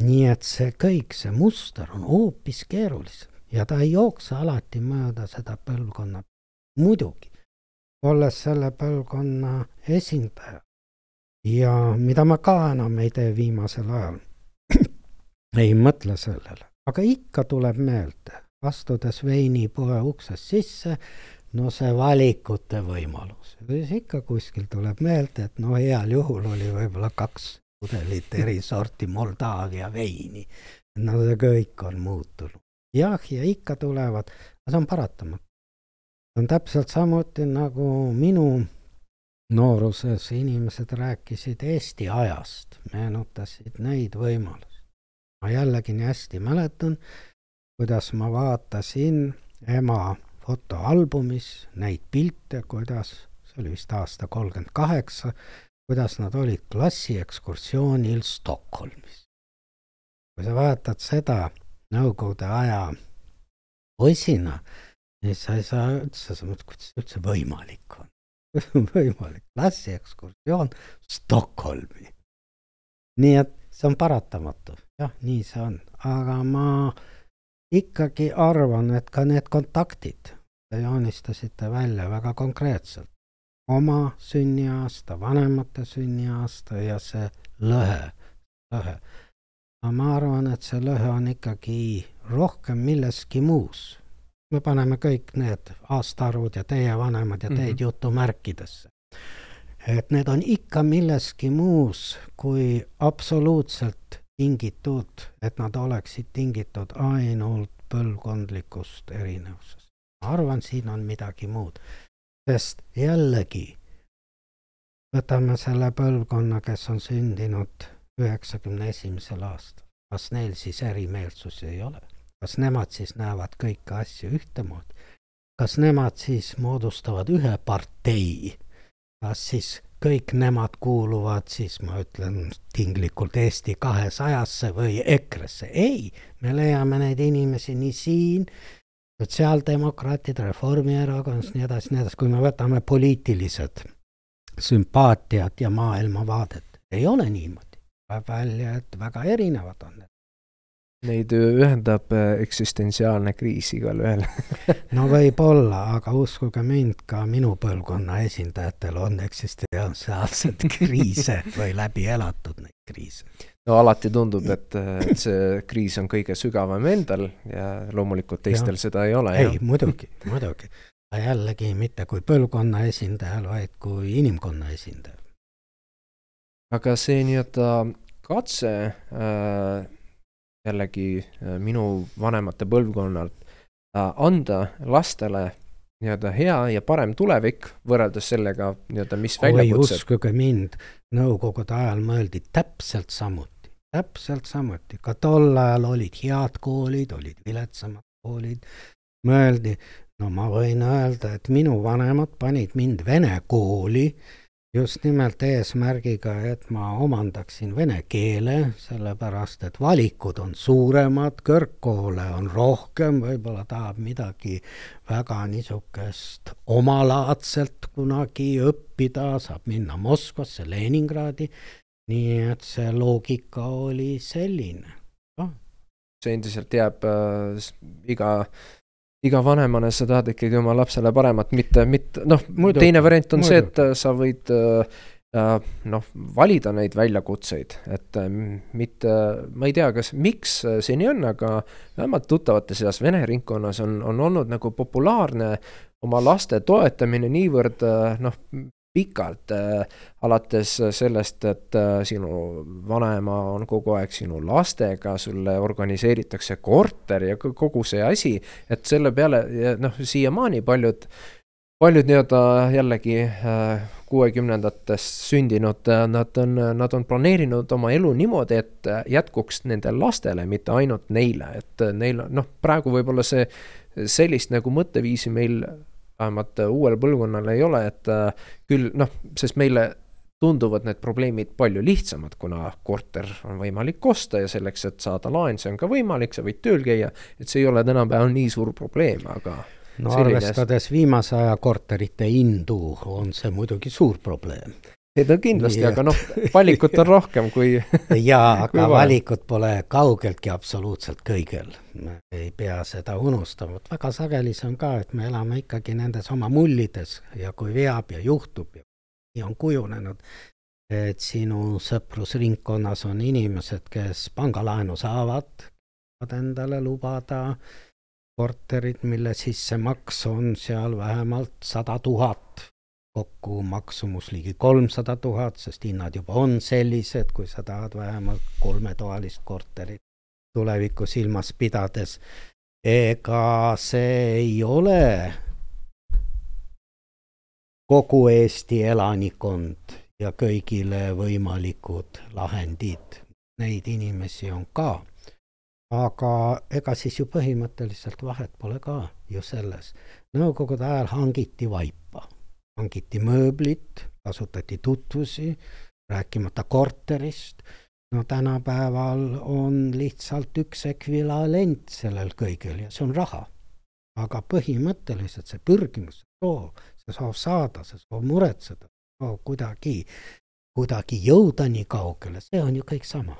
Speaker 2: nii et see kõik, see muster on hoopis keerulisem ja ta ei jookse alati mööda seda põlvkonna. muidugi, olles selle põlvkonna esindaja, ja mida ma ka enam ei tee viimasel ajal ei mõtle sellele, aga ikka tuleb meelde, astudes veinipoe uksest sisse, no see valikute võimalus, siis ikka kuskil tuleb meelde, et no heal juhul oli võib-olla kaks pudelit eri sorti Moldaavia veini. no see kõik on muutunud. jah, ja ikka tulevad, aga see on paratamatu. see on täpselt samuti nagu minu nooruses inimesed rääkisid Eesti ajast, meenutasid neid võimalusi. ma jällegi nii hästi mäletan, kuidas ma vaatasin ema fotoalbumis neid pilte, kuidas, see oli vist aasta kolmkümmend kaheksa, kuidas nad olid klassiekskursioonil Stockholmis. kui sa vaatad seda Nõukogude aja poisina, siis sa ei saa üldse, sa mõtled, kuidas see üldse võimalik on võimalik, klassiekskursioon Stockholmi. nii et see on paratamatu, jah, nii see on, aga ma ikkagi arvan, et ka need kontaktid, te joonistasite välja väga konkreetselt, oma sünniaasta, vanemate sünniaasta ja see lõhe, lõhe. aga ma arvan, et see lõhe on ikkagi rohkem milleski muus. me paneme kõik need aastaarvud ja teie vanemad ja teid mm -hmm. jutumärkidesse. et need on ikka milleski muus kui absoluutselt tingitud, et nad oleksid tingitud ainult põlvkondlikust erinevusest. ma arvan, siin on midagi muud, sest jällegi võtame selle põlvkonna, kes on sündinud üheksakümne esimesel aastal, kas neil siis erimeelsusi ei ole? kas nemad siis näevad kõiki asju ühtemoodi? kas nemad siis moodustavad ühe partei? kas siis kõik nemad kuuluvad siis, ma ütlen tinglikult Eesti kahesajasse või EKRE-sse. ei, me leiame neid inimesi nii siin, sotsiaaldemokraatid, Reformierakonnas, nii edasi, nii edasi, kui me võtame poliitilised sümpaatiad ja maailmavaadet. ei ole niimoodi. tuleb välja, et väga erinevad on need.
Speaker 1: Neid ühendab äh, eksistentsiaalne kriis igalühel
Speaker 2: no võib-olla, aga uskuge mind, ka minu põlvkonna esindajatel on eksistentsiaalseid kriise või läbi elatud neid kriise.
Speaker 1: No alati tundub, et, et see kriis on kõige sügavam endal ja loomulikult teistel ja. seda ei ole.
Speaker 2: ei, muidugi, muidugi. jällegi mitte kui põlvkonna esindajal, vaid kui inimkonna esindajal.
Speaker 1: aga see nii-öelda katse äh, jällegi äh, minu vanemate põlvkonnalt äh, anda lastele nii-öelda hea ja parem tulevik võrreldes sellega nii-öelda, mis väljakutsed.
Speaker 2: uskuge mind, nõukogude ajal mõeldi täpselt samuti, täpselt samuti, ka tol ajal olid head koolid, olid viletsamad koolid, mõeldi, no ma võin öelda, et minu vanemad panid mind vene kooli just nimelt eesmärgiga, et ma omandaksin vene keele, sellepärast et valikud on suuremad, kõrgkoole on rohkem, võib-olla tahab midagi väga niisugust omalaadselt kunagi õppida, saab minna Moskvasse, Leningradi, nii et see loogika oli selline
Speaker 1: oh.. see endiselt jääb äh, iga iga vanemana sa tahad ikkagi oma lapsele paremat, mitte, mitte noh, teine variant on muidu. see, et äh, sa võid äh, äh, noh, valida neid väljakutseid, et mitte, ma ei tea, kas, miks see nii on, aga vähemalt tuttavate seas vene ringkonnas on, on olnud nagu populaarne oma laste toetamine niivõrd noh, pikalt äh,, alates sellest, et äh, sinu vanaema on kogu aeg sinu lastega, sulle organiseeritakse korter ja kogu see asi, et selle peale noh, siiamaani paljud, paljud nii-öelda jällegi äh, kuuekümnendatest sündinud, äh, nad on, nad on planeerinud oma elu niimoodi, et jätkuks nende lastele, mitte ainult neile, et neil noh, praegu võib-olla see sellist nagu mõtteviisi meil vähemalt äh, uuel põlvkonnal ei ole, et äh, küll noh, sest meile tunduvad need probleemid palju lihtsamad, kuna korter on võimalik osta ja selleks, et saada laen, see on ka võimalik, sa võid tööl käia, et see ei ole tänapäeval nii suur probleem, aga
Speaker 2: no selline... arvestades viimase aja korterite hindu, on see muidugi suur probleem
Speaker 1: seda kindlasti, aga noh, valikut on rohkem kui
Speaker 2: jaa, aga valikut pole kaugeltki absoluutselt kõigil. ei pea seda unustama, et väga sageli see on ka, et me elame ikkagi nendes oma mullides ja kui veab ja juhtub ja on kujunenud, et sinu sõprusringkonnas on inimesed, kes pangalaenu saavad, saavad endale lubada korterit, mille sissemaks on seal vähemalt sada tuhat kokku maksumus ligi kolmsada tuhat, sest hinnad juba on sellised, kui sa tahad vähemalt kolmetoalist korterit tulevikku silmas pidades. ega see ei ole kogu Eesti elanikkond ja kõigile võimalikud lahendid. Neid inimesi on ka. aga ega siis ju põhimõtteliselt vahet pole ka ju selles. Nõukogude ajal hangiti vaipa hangiti mööblit, kasutati tutvusi, rääkimata korterist. no tänapäeval on lihtsalt üks ekvivalent sellel kõigel ja see on raha. aga põhimõtteliselt see pürgimus, soov, see soov saada, see soov muretseda, soov kuidagi, kuidagi jõuda nii kaugele, see on ju kõik sama.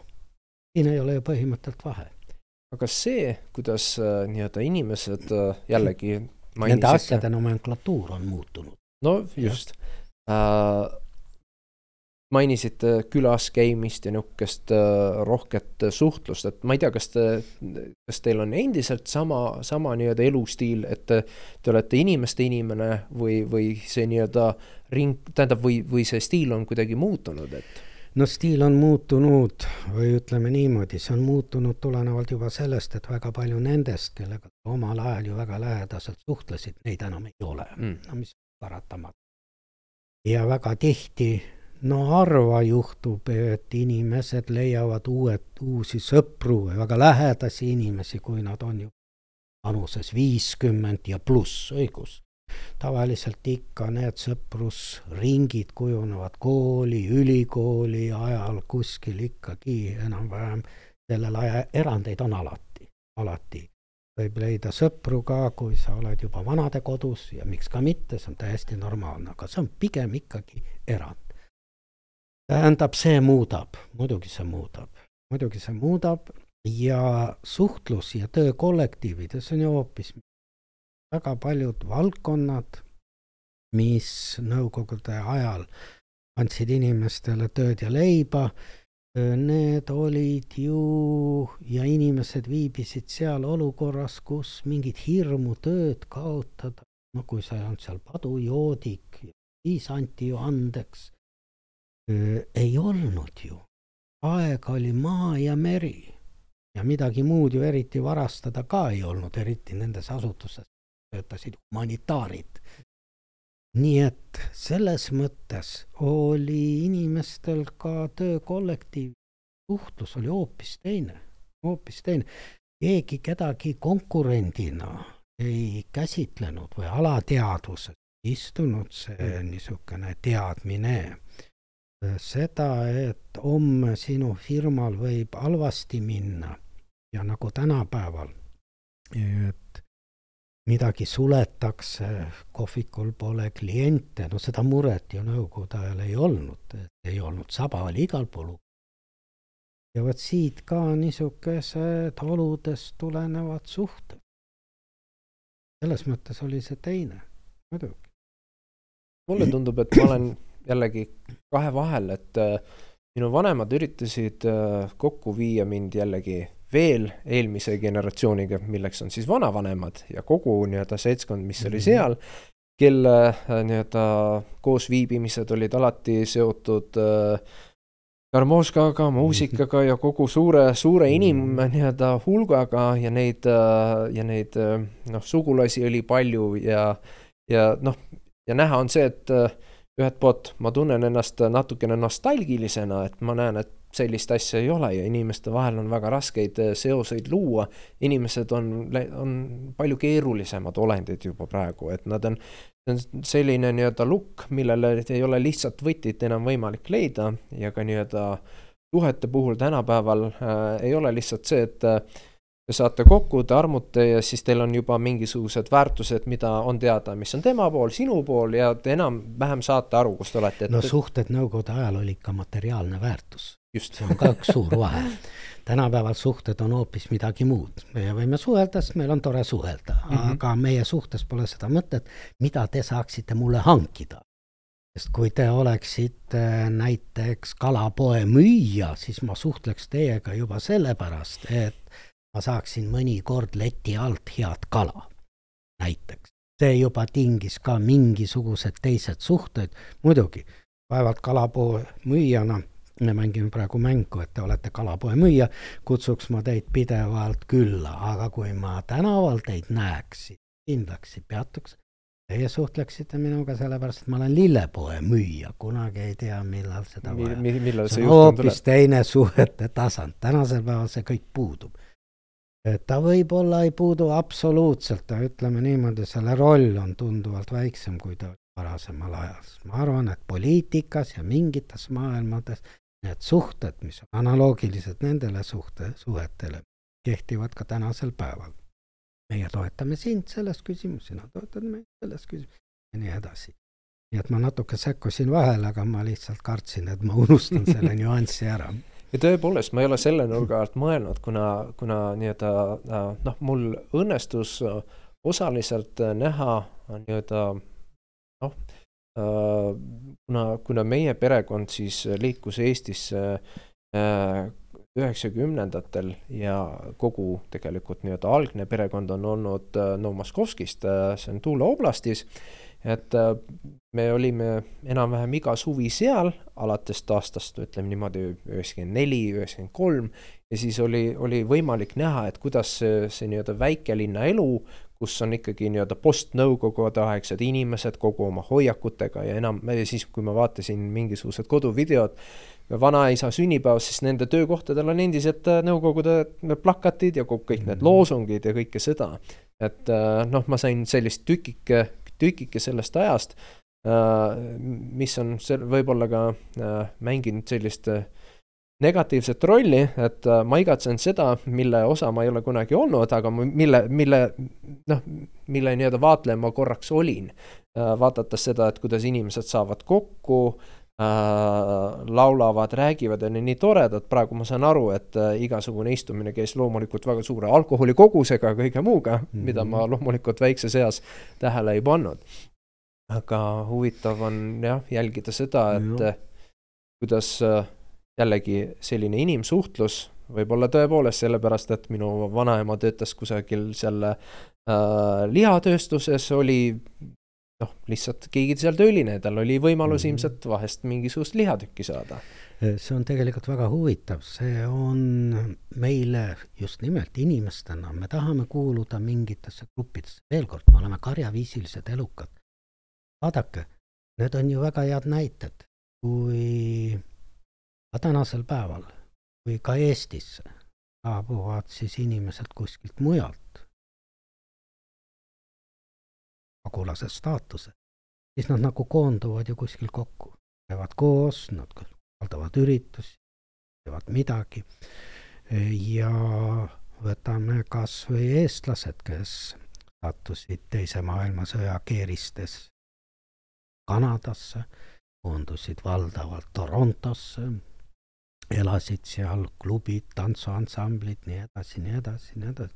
Speaker 2: siin ei ole ju põhimõtteliselt vahe
Speaker 1: aga see, kuidas äh, nii-öelda inimesed äh, jällegi
Speaker 2: Nende asjade nomenklatuur on muutunud
Speaker 1: no just. Uh, mainisite külas käimist ja niisugust äh, rohket suhtlust, et ma ei tea, kas te, kas teil on endiselt sama, sama nii-öelda elustiil, et te, te olete inimeste inimene või, või see nii-öelda ring, tähendab, või, või see stiil on kuidagi muutunud, et?
Speaker 2: no stiil on muutunud või ütleme niimoodi, see on muutunud tulenevalt juba sellest, et väga palju nendest, kellega omal ajal ju väga lähedaselt suhtlesid, neid enam ei ole mm., no mis paratamatu. ja väga tihti no harva juhtub, et inimesed leiavad uued, uusi sõpru või väga lähedasi inimesi, kui nad on ju vanuses viiskümmend ja pluss, õigus. tavaliselt ikka need sõprusringid kujunevad kooli, ülikooli ajal kuskil ikkagi enam-vähem, sellel ajal erandeid on alati, alati võib leida sõpru ka, kui sa oled juba vanadekodus ja miks ka mitte, see on täiesti normaalne, aga see on pigem ikkagi erand. Tähendab, see muudab, muidugi see muudab, muidugi see muudab ja suhtlus ja töö kollektiivides on ju hoopis väga paljud valdkonnad, mis nõukogude ajal andsid inimestele tööd ja leiba, need olid ju ja inimesed viibisid seal olukorras, kus mingit hirmu tööd kaotada, no kui sa ei olnud seal padujoodik, siis anti ju andeks ei olnud ju. aeg oli maa ja meri ja midagi muud ju eriti varastada ka ei olnud, eriti nendes asutustes töötasid humanitaarid. Nii et selles mõttes oli inimestel ka töökollektiiv, suhtlus oli hoopis teine, hoopis teine. keegi kedagi konkurendina ei käsitlenud või alateadvuses istunud see niisugune teadmine seda, et homme sinu firmal võib halvasti minna ja nagu tänapäeval, et midagi suletakse, kohvikul pole kliente, no seda muret ju nõukogude ajal ei olnud, ei olnud, saba oli igal pool. ja vot siit ka niisugused oludest tulenevad suhted. selles mõttes oli see teine, muidugi.
Speaker 1: mulle tundub, et ma olen jällegi kahe vahel, et äh, minu vanemad üritasid äh, kokku viia mind jällegi veel eelmise generatsiooniga, milleks on siis vanavanemad ja kogu nii-öelda seltskond, mis oli mhm. seal, kelle äh, nii-öelda koosviibimised olid alati seotud harmooskaga, muusikaga ja kogu suure, suure inim mhm. nii-öelda hulgaga ja neid ja neid noh, sugulasi oli palju ja, ja noh, ja näha on see, et ühelt poolt ma tunnen ennast natukene nostalgilisena, et ma näen, et sellist asja ei ole ja inimeste vahel on väga raskeid eh, seoseid luua. inimesed on, on palju keerulisemad olendid juba praegu, et nad on, selline nii-öelda lukk, millele ei ole lihtsalt võtit enam võimalik leida ja ka nii-öelda suhete puhul tänapäeval äh, ei ole lihtsalt see, et äh, te saate kokku, te armute ja siis teil on juba mingisugused väärtused, mida on teada, mis on tema pool, sinu pool ja te enam-vähem saate aru, kus te olete
Speaker 2: et.... no suhted nõukogude ajal oli ikka materiaalne väärtus. see on ka üks suur vahe. tänapäeval suhted on hoopis midagi muud. meie võime suhelda, sest meil on tore suhelda mm, -hmm. aga meie suhtes pole seda mõtet, mida te saaksite mulle hankida sest kui te oleksite näiteks kalapoe müüja, siis ma suhtleks teiega juba sellepärast, et ma saaksin mõnikord leti alt head kala, näiteks. see juba tingis ka mingisugused teised suhted, muidugi, vaevalt kalapoe müüjana, me mängime praegu mängu, et te olete kalapoe müüja, kutsuks ma teid pidevalt külla, aga kui ma tänaval teid näeks, kindlasti peatuks Teie suhtleksite minuga sellepärast, et ma olen lillepoe müüja, kunagi ei tea, millal seda vaja
Speaker 1: mi,. millal
Speaker 2: see, see juhtum tuleb? hoopis teine suhete tasand, tänasel päeval see kõik puudub ta võib-olla ei puudu absoluutselt, ütleme niimoodi, selle roll on tunduvalt väiksem, kui ta oli varasemal ajal. ma arvan, et poliitikas ja mingites maailmades need suhted, mis on analoogilised nendele suhte, suhetele, kehtivad ka tänasel päeval. meie toetame sind selles küsimuses, sina toetad meid selles küsimuses ja nii edasi. nii et ma natuke sekkusin vahele, aga ma lihtsalt kartsin, et ma unustan selle nüansi ära
Speaker 1: ja tõepoolest, ma ei ole selle nurga alt mõelnud, kuna, kuna nii-öelda äh, noh, mul õnnestus osaliselt näha nii-öelda noh, kuna, kuna meie perekond siis liikus Eestisse üheksakümnendatel ja kogu tegelikult nii-öelda algne perekond on olnud Novomoskovskist, see on Tula oblastis et äh, me olime enam-vähem iga suvi seal, alates aastast ütleme niimoodi üheksakümmend neli, üheksakümmend kolm. ja siis oli, oli võimalik näha, et kuidas see, see nii-öelda väikelinna elu, kus on ikkagi nii-öelda postnõukogude aegsed inimesed kogu oma hoiakutega ja enam, siis kui ma vaatasin mingisugused koduvideod, vanaisa sünnipäevast, siis nende töökohtadel on endiselt äh, nõukogude plakatid ja kõik need mhm. loosungid ja kõike seda. et äh, noh, ma sain sellist tükike tükike sellest ajast, äh, mis on võib-olla ka äh, mänginud sellist äh, negatiivset rolli, et ma igatsen seda, mille osa ma ei ole kunagi olnud, aga mille, mille noh, mille nii-öelda vaatleja ma korraks olin. vaadates seda, et kuidas inimesed saavad kokku äh,, laulavad, räägivad ja on nii toredad, praegu ma saan aru, et äh, igasugune istumine käis loomulikult väga suure alkoholikogusega ja kõige muuga mm, -hmm. mida ma loomulikult väikses eas tähele ei pannud. aga huvitav on jah, jälgida seda, et äh, kuidas äh, jällegi selline inimsuhtlus, võib-olla tõepoolest sellepärast, et minu vanaema töötas kusagil seal äh, lihatööstuses, oli noh, lihtsalt keegi seal tööline, tal oli võimalus mm. ilmselt vahest mingisugust lihatükki saada.
Speaker 2: see on tegelikult väga huvitav, see on meile just nimelt inimestena, me tahame kuuluda mingitesse gruppidesse, veel kord, me oleme karjaviisilised elukad. vaadake, need on ju väga head näited, kui ka tänasel päeval, kui ka Eestisse saabuvad siis inimesed kuskilt mujalt, pagulase staatuse, siis nad nagu koonduvad ju kuskil kokku, käivad koos, nad korraldavad üritusi, teevad midagi. ja võtame kas või eestlased, kes sattusid Teise maailmasõja keeristes Kanadasse, koondusid valdavalt Torontosse, elasid seal klubid, tantsuansamblid, nii edasi, nii edasi, nii edasi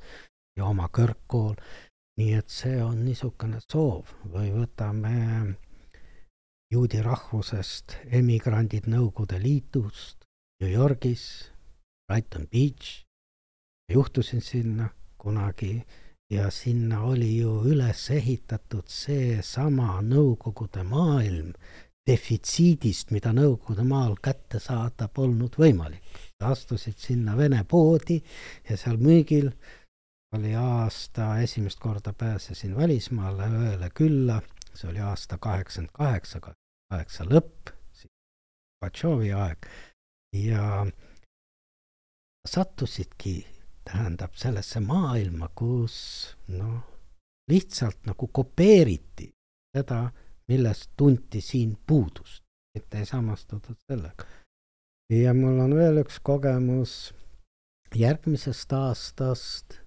Speaker 2: ja oma kõrgkool nii et see on niisugune soov või võtame juudi rahvusest emigrandid Nõukogude Liidust New Yorgis, Brighton Beach, juhtusin sinna kunagi ja sinna oli ju üles ehitatud seesama Nõukogude maailm defitsiidist, mida Nõukogude maal kätte saada polnud võimalik. astusid sinna Vene poodi ja seal müügil oli aasta, esimest korda pääsesin välismaale õele külla, see oli aasta kaheksakümmend kaheksa, kaheksa lõpp, Gorbatšovi aeg. Ja sattusidki, tähendab, sellesse maailma, kus noh, lihtsalt nagu kopeeriti seda, millest tunti siin puudust, mitte ei samastutud sellega. ja mul on veel üks kogemus järgmisest aastast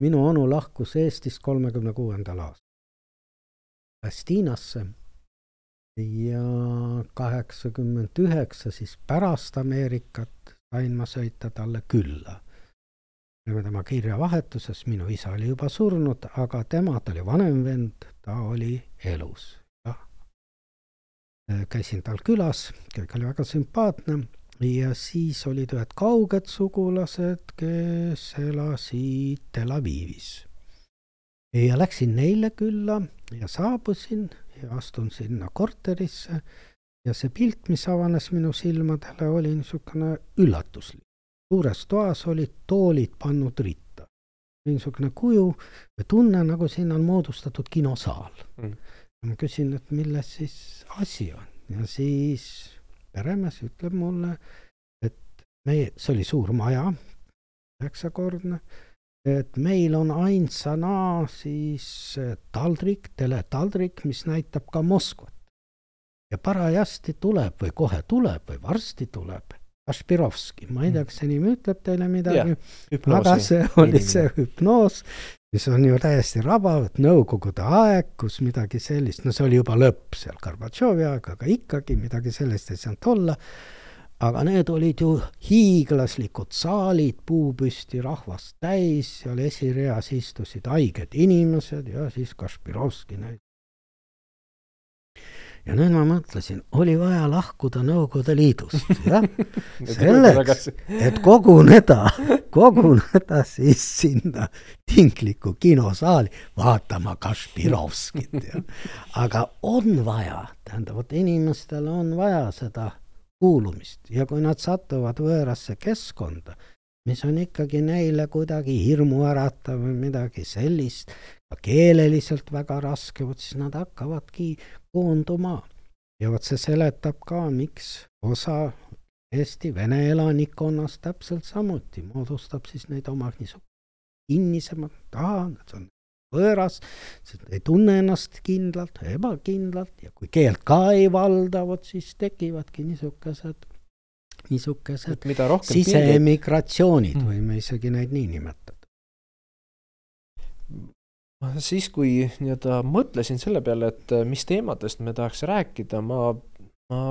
Speaker 2: minu onu lahkus Eestist kolmekümne kuuendal aastal Palestiinasse ja kaheksakümmend üheksa siis pärast Ameerikat sain ma sõita talle külla. olime tema kirjavahetuses, minu isa oli juba surnud, aga tema, ta oli vanem vend, ta oli elus. käisin tal külas, kõik oli väga sümpaatne ja siis olid ühed kauged sugulased, kes elasid Tel Avivis. ja läksin neile külla ja saabusin ja astun sinna korterisse ja see pilt, mis avanes minu silmadele, oli niisugune üllatuslik. suures toas olid toolid pannud ritta. niisugune kuju või tunne, nagu siin on moodustatud kinosaal mm.. ma küsin, et milles siis asi on ja siis peremees ütleb mulle, et meie, see oli suur maja, üheksakordne, et meil on ainsana siis taldrik, teletaldrik, mis näitab ka Moskvat. ja parajasti tuleb või kohe tuleb või varsti tuleb Kašpirovski, ma ei tea, kas see nimi ütleb teile midagi, aga see oli see hüpnoos, mis on ju täiesti rabav, et nõukogude aeg, kus midagi sellist, no see oli juba lõpp seal Gorbatšovi aeg, aga ikkagi midagi sellist ei saanud olla. aga need olid ju hiiglaslikud saalid, puupüsti rahvast täis, seal esireas istusid haiged inimesed ja siis Kašpirovski näiteks. Ja nüüd ma mõtlesin, oli vaja lahkuda Nõukogude Liidust, jah selleks, et koguneda, koguneda siis sinna tingliku kinosaali vaatama Kašpirovskit, jah. aga on vaja, tähendab, vot inimestel on vaja seda kuulumist ja kui nad satuvad võõrasse keskkonda, mis on ikkagi neile kuidagi hirmuäratav või midagi sellist, keeleliselt väga raske, vot siis nad hakkavadki koonduma. ja vot see seletab ka, miks osa Eesti vene elanikkonnast täpselt samuti moodustab siis neid oma niisugust kinnisemat, aa, see on võõras, ei tunne ennast kindlalt, ebakindlalt ja kui keelt ka ei valda, vot siis tekivadki niisugused, niisugused sisemigratsioonid mm. võime isegi neid nii nimetada.
Speaker 1: Siis, kui nii-öelda mõtlesin selle peale, et äh, mis teemadest me tahaks rääkida, ma, ma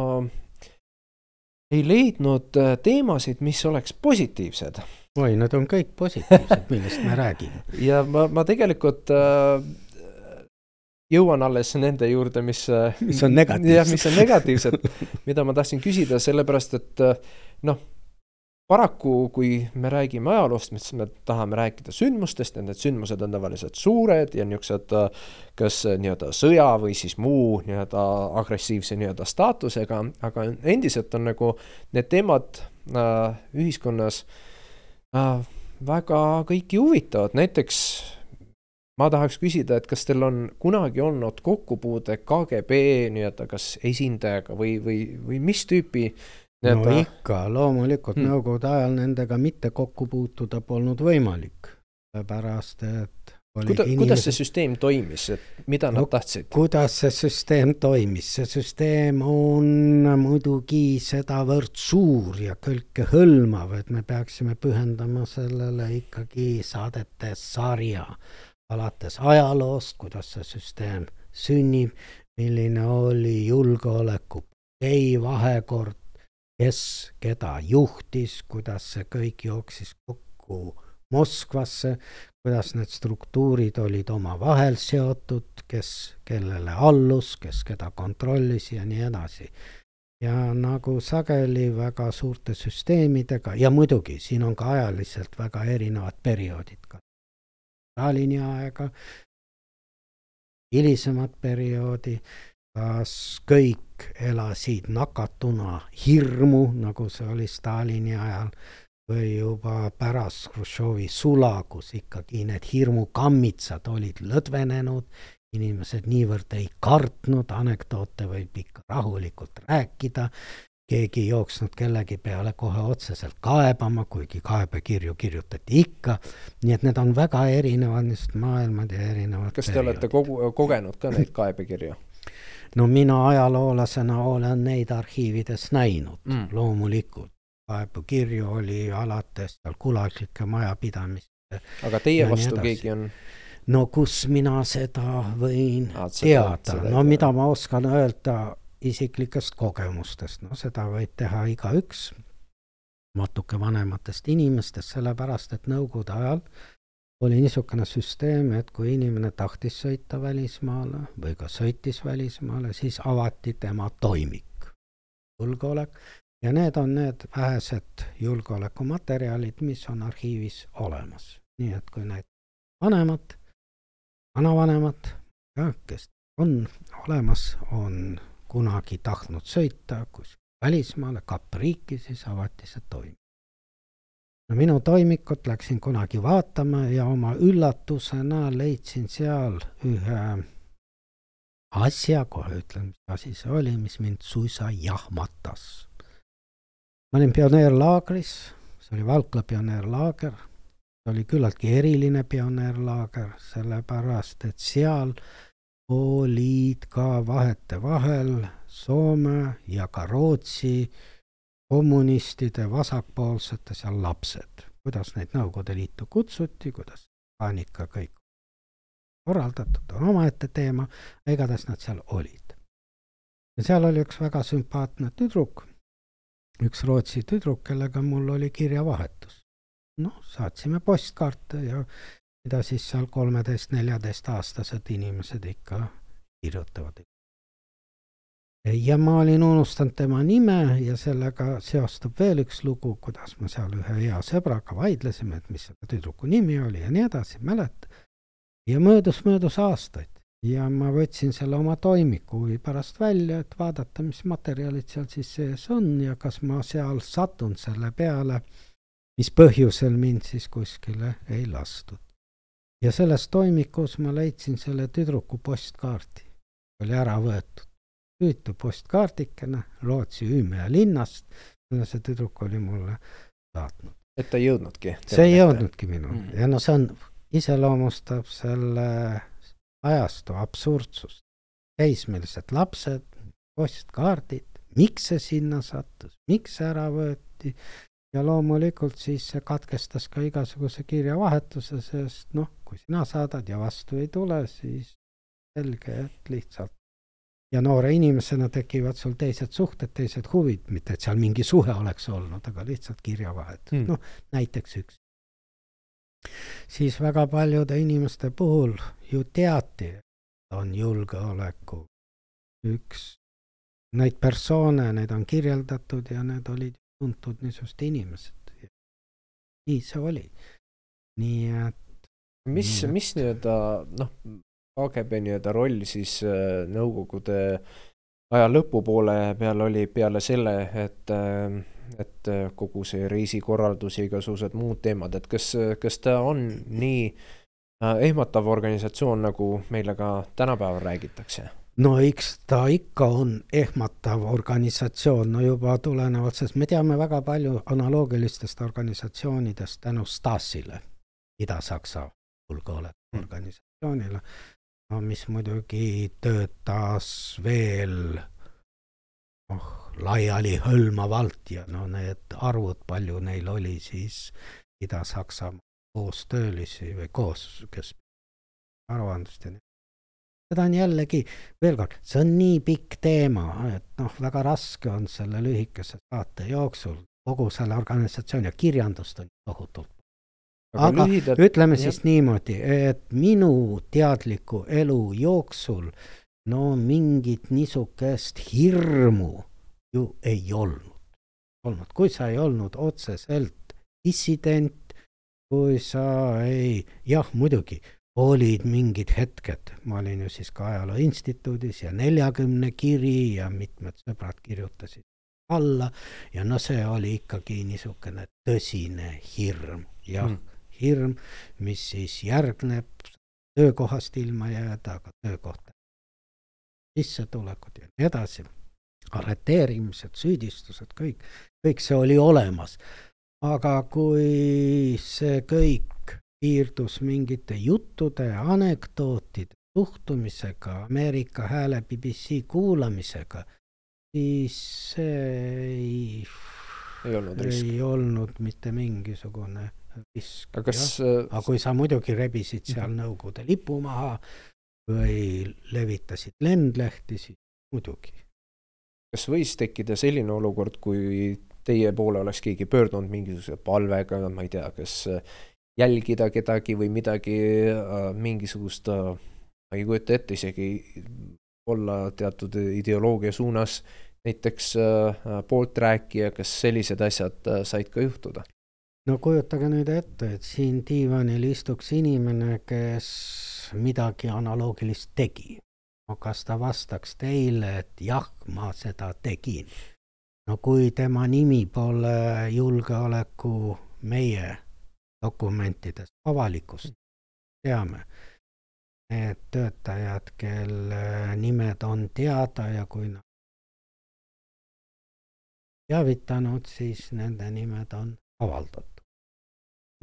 Speaker 1: ei leidnud äh, teemasid, mis oleks positiivsed
Speaker 2: oi, need on kõik positiivsed, millest me räägime.
Speaker 1: ja ma, ma tegelikult äh, jõuan alles nende juurde, mis
Speaker 2: äh, mis on negatiivsed.
Speaker 1: jah, mis on negatiivsed, mida ma tahtsin küsida, sellepärast et noh, paraku, kui me räägime ajaloost, siis me tahame rääkida sündmustest ja need sündmused on tavaliselt suured ja niisugused äh, kas nii-öelda sõja või siis muu nii-öelda agressiivse nii-öelda staatusega, aga endiselt on nagu need teemad äh, ühiskonnas äh, äh, väga kõiki huvitavad, näiteks ma tahaks küsida, et kas teil on kunagi olnud kokkupuude KGB nii-öelda kas esindajaga või, või, või mis tüüpi
Speaker 2: no ikka, loomulikult hmm. nõukogude ajal nendega mitte kokku puutuda polnud võimalik, sellepärast et
Speaker 1: Kuda, inimesed... kuidas see süsteem toimis, et mida no, nad tahtsid?
Speaker 2: kuidas see süsteem toimis, see süsteem on muidugi sedavõrd suur ja kõikehõlmav, et me peaksime pühendama sellele ikkagi saadete sarja, alates ajaloost, kuidas see süsteem sünnib, milline oli julgeolekupartei vahekord, kes keda juhtis, kuidas see kõik jooksis kokku Moskvasse, kuidas need struktuurid olid omavahel seotud, kes kellele allus, kes keda kontrollis ja nii edasi. ja nagu sageli väga suurte süsteemidega ja muidugi siin on ka ajaliselt väga erinevad perioodid, ka Stalini aega, hilisemat perioodi, kas kõik elasid nakatuna hirmu, nagu see oli Stalini ajal või juba pärast Hruštšovi sula, kus ikkagi need hirmukammitsad olid lõdvenenud, inimesed niivõrd ei kartnud, anekdoote võib ikka rahulikult rääkida, keegi ei jooksnud kellegi peale kohe otseselt kaebama, kuigi kaebekirju kirjutati ikka, nii et need on väga erinevad niisugused maailmad ja erinevad
Speaker 1: kas te perioodid. olete kogu, kogenud ka neid kaebekirju?
Speaker 2: No mina ajaloolasena olen neid arhiivides näinud mm., loomulikult kaebukirju oli alates seal kulaklike majapidamiste.
Speaker 1: aga teie vastu keegi on?
Speaker 2: no kus mina seda võin ah, teada, no mida ma oskan öelda isiklikest kogemustest, no seda võib teha igaüks natuke vanematest inimestest, sellepärast et Nõukogude ajal oli niisugune süsteem, et kui inimene tahtis sõita välismaale või ka sõitis välismaale, siis avati tema toimik, julgeolek, ja need on need vähesed julgeolekumaterjalid, mis on arhiivis olemas. nii et kui need vanemad, vanavanemad, kes on olemas, on kunagi tahtnud sõita kus välismaale, kappriiki, siis avati see toimik. No minu toimikut läksin kunagi vaatama ja oma üllatusena leidsin seal ühe asja, kohe ütlen, mis asi see oli, mis mind suisa jahmatas. Ma olin pioneerlaagris, see oli Valkla pioneerlaager, see oli küllaltki eriline pioneerlaager, sellepärast et seal olid ka vahetevahel Soome ja ka Rootsi kommunistide vasakpoolsete seal lapsed, kuidas neid Nõukogude Liitu kutsuti, kuidas paanika kõik korraldatud, on omaette teema, igatahes nad seal olid. ja seal oli üks väga sümpaatne tüdruk üks Rootsi tüdruk, kellega mul oli kirjavahetus. noh, saatsime postkaarte ja mida siis seal kolmeteist, neljateistaastased inimesed ikka kirjutavad. Ja ma olin unustanud tema nime ja sellega seostub veel üks lugu, kuidas ma seal ühe hea sõbraga vaidlesime, et mis selle tüdruku nimi oli ja nii edasi, mäletan. ja möödus, möödus aastaid ja ma võtsin selle oma toimiku huvi pärast välja, et vaadata, mis materjalid seal siis sees on ja kas ma seal satun selle peale, mis põhjusel mind siis kuskile ei lastud. ja selles toimikus ma leidsin selle tüdruku postkaardi, oli ära võetud. Hüütu postkaardikene Rootsi Umeå linnast, mille see tüdruk oli mulle saatnud.
Speaker 1: et ta ei jõudnudki?
Speaker 2: see ei jõudnudki minuni mm. ja no see on, iseloomustab selle ajastu absurdsust. teismelised lapsed, postkaardid, miks see sinna sattus, miks see ära võeti ja loomulikult siis see katkestas ka igasuguse kirjavahetuse, sest noh, kui sina saadad ja vastu ei tule, siis selge, et lihtsalt ja noore inimesena tekivad sul teised suhted, teised huvid, mitte et seal mingi suhe oleks olnud, aga lihtsalt kirjavahetus mm., noh näiteks üks siis väga paljude inimeste puhul ju teati, on julgeoleku üks, neid persoone, neid on kirjeldatud ja need olid tuntud niisugused inimesed. nii see oli. nii et.
Speaker 1: mis, mis nii-öelda noh, KGB nii-öelda roll siis äh, Nõukogude aja lõpupoole peal oli peale selle, et äh, et äh, kogu see reisikorraldus ja igasugused muud teemad, et kas, kas ta on nii ehmatav organisatsioon, nagu meile ka tänapäeval räägitakse?
Speaker 2: no eks ta ikka on ehmatav organisatsioon, no juba tulenevalt, sest me teame väga palju analoogilistest organisatsioonidest tänu Stasile, Ida-Saksa julgeolekuorganisatsioonile, no mis muidugi töötas veel noh, laialihõlmavalt ja no need arvud, palju neil oli siis Ida-Saksamaa koostöölisi või koos, kes aruandlust ja nii. seda on jällegi, veel kord, see on nii pikk teema, et noh, väga raske on selle lühikese saate jooksul kogu selle organisatsiooni ja kirjandust on tohutult aga, aga lühidalt, ütleme siis jah. niimoodi, et minu teadliku elu jooksul no mingit niisugust hirmu ju ei olnud, olnud, kui sa ei olnud otseselt dissident, kui sa ei, jah, muidugi olid mingid hetked, ma olin ju siis ka Ajaloo Instituudis ja neljakümne kiri ja mitmed sõbrad kirjutasid alla. Ja no see oli ikkagi niisugune tõsine hirm, jah. Mm., hirm, mis siis järgneb töökohast ilma jääda, aga töökohta sissetulekud ja nii edasi, arreteerimised, süüdistused, kõik, kõik see oli olemas. aga kui see kõik piirdus mingite juttude, anekdootide, suhtumisega, Ameerika Hääle BBC kuulamisega, siis see ei,
Speaker 1: ei olnud risk.
Speaker 2: ei olnud mitte mingisugune risk.
Speaker 1: aga kas äh,
Speaker 2: aga kui sa muidugi rebisid seal mhm. Nõukogude lipu maha, või levitasid lendlehti, siis muidugi.
Speaker 1: kas võis tekkida selline olukord, kui teie poole oleks keegi pöördunud mingisuguse palvega, ma ei tea, kas jälgida kedagi või midagi, äh, mingisugust, äh, ma ei kujuta ette isegi, olla teatud ideoloogia suunas näiteks äh, poolträäkija, kas sellised asjad said ka juhtuda?
Speaker 2: No kujutage nüüd ette, et siin diivanil istuks inimene, kes midagi analoogilist tegi. no kas ta vastaks teile, et jah, ma seda tegin? no kui tema nimi pole julgeoleku meie dokumentides avalikust, teame, need töötajad, kelle nimed on teada ja kui nad teavitanud, siis nende nimed on avaldatud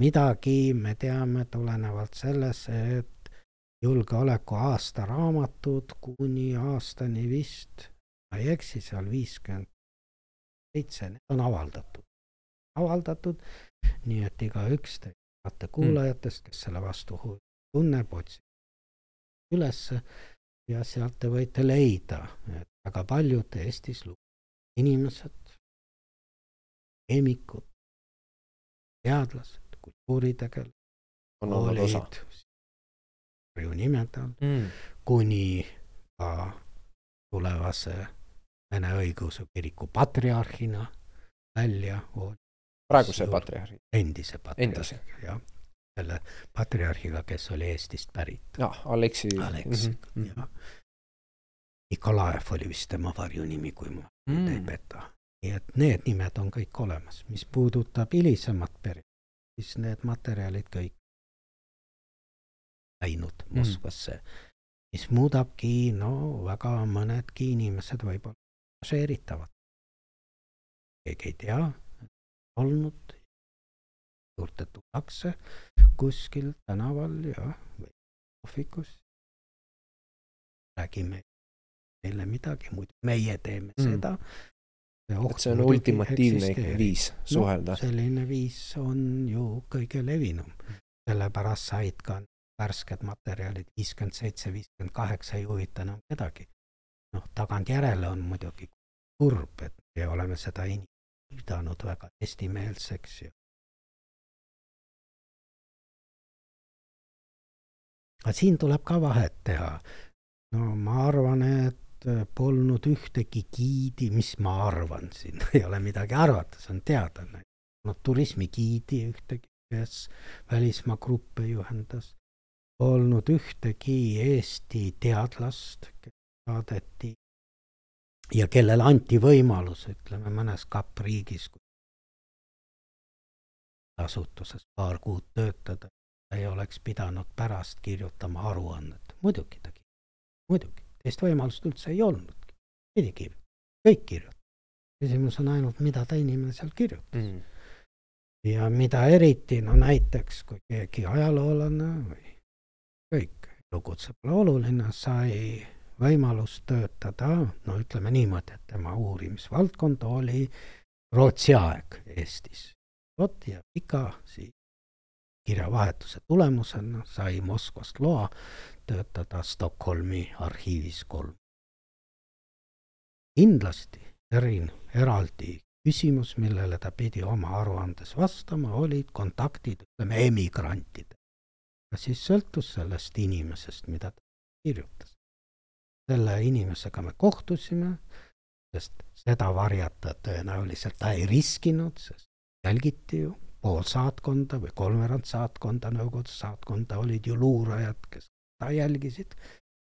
Speaker 2: midagi me teame tulenevalt sellest, et julgeoleku aastaraamatud kuni aastani vist, ma ei eksi, seal viiskümmend seitse, need on avaldatud. avaldatud, nii et igaüks teate kuulajatest, kes selle vastu huvi tunneb, otsib ülesse ja sealt te võite leida, et väga paljud Eestis inimesed, keemikud, teadlased, kultuuritegelased, koolid, ju nimed all mm., kuni ka tulevase Vene õigeusu kiriku patriarhina välja,
Speaker 1: praeguse patriarhi?
Speaker 2: endise patriarhi, jah. selle patriarhiga, kes oli Eestist pärit.
Speaker 1: jah, Aleksi.
Speaker 2: Aleks mm, -hmm. jah. Nikolaev oli vist tema varjunimi, kui ma mm. ei peta. nii et need nimed on kõik olemas, mis puudutab hilisemat perioodi, siis need materjalid kõik läinud mm. Moskvasse mm., mis muudabki, no väga mõnedki inimesed võib-olla šeeritavad. keegi ei tea, olnud, juurde tullakse kuskil tänaval ja kohvikus. räägime neile midagi, muidu meie teeme mm. seda.
Speaker 1: Et see on ultimatiivne ikkagi viis suhelda no,.
Speaker 2: selline viis on ju kõige levinum, sellepärast said ka värsked materjalid viiskümmend seitse, viiskümmend kaheksa ei huvita enam kedagi. noh, tagantjärele on muidugi kurb, et me oleme seda pidanud väga eestimeelseks ja aga siin tuleb ka vahet teha. no ma arvan, et polnud ühtegi giidi, mis ma arvan, siin ei ole midagi arvata, see on teada. no turismigiidi ühtegi, kes välismaa gruppe juhendas olnud ühtegi Eesti teadlast, kes saadeti ja kellele anti võimalus, ütleme mõnes kappriigis asutuses paar kuud töötada, ei oleks pidanud pärast kirjutama aruannet. muidugi ta kirjutas, muidugi, teist võimalust üldse ei olnudki. pidi kirjutama, kõik kirjutavad. küsimus on ainult, mida ta inimene seal kirjutas mm. ja mida eriti, no näiteks kui keegi ajaloolane või kõik, elukutse pole oluline, sai võimalust töötada, no ütleme niimoodi, et tema uurimisvaldkond oli Rootsi aeg Eestis. vot ja pika siis kirjavahetuse tulemusena sai Moskvast loa töötada Stockholmi arhiivis kolm. kindlasti erin eraldi küsimus, millele ta pidi oma aruandes vastama, olid kontaktid, ütleme, emigrantidega siis sõltus sellest inimesest, mida ta kirjutas. selle inimesega me kohtusime, sest seda varjata tõenäoliselt ta ei riskinud, sest jälgiti ju pool saatkonda või kolmveerand saatkonda, Nõukogude saatkonda olid ju luurajad, kes ta jälgisid,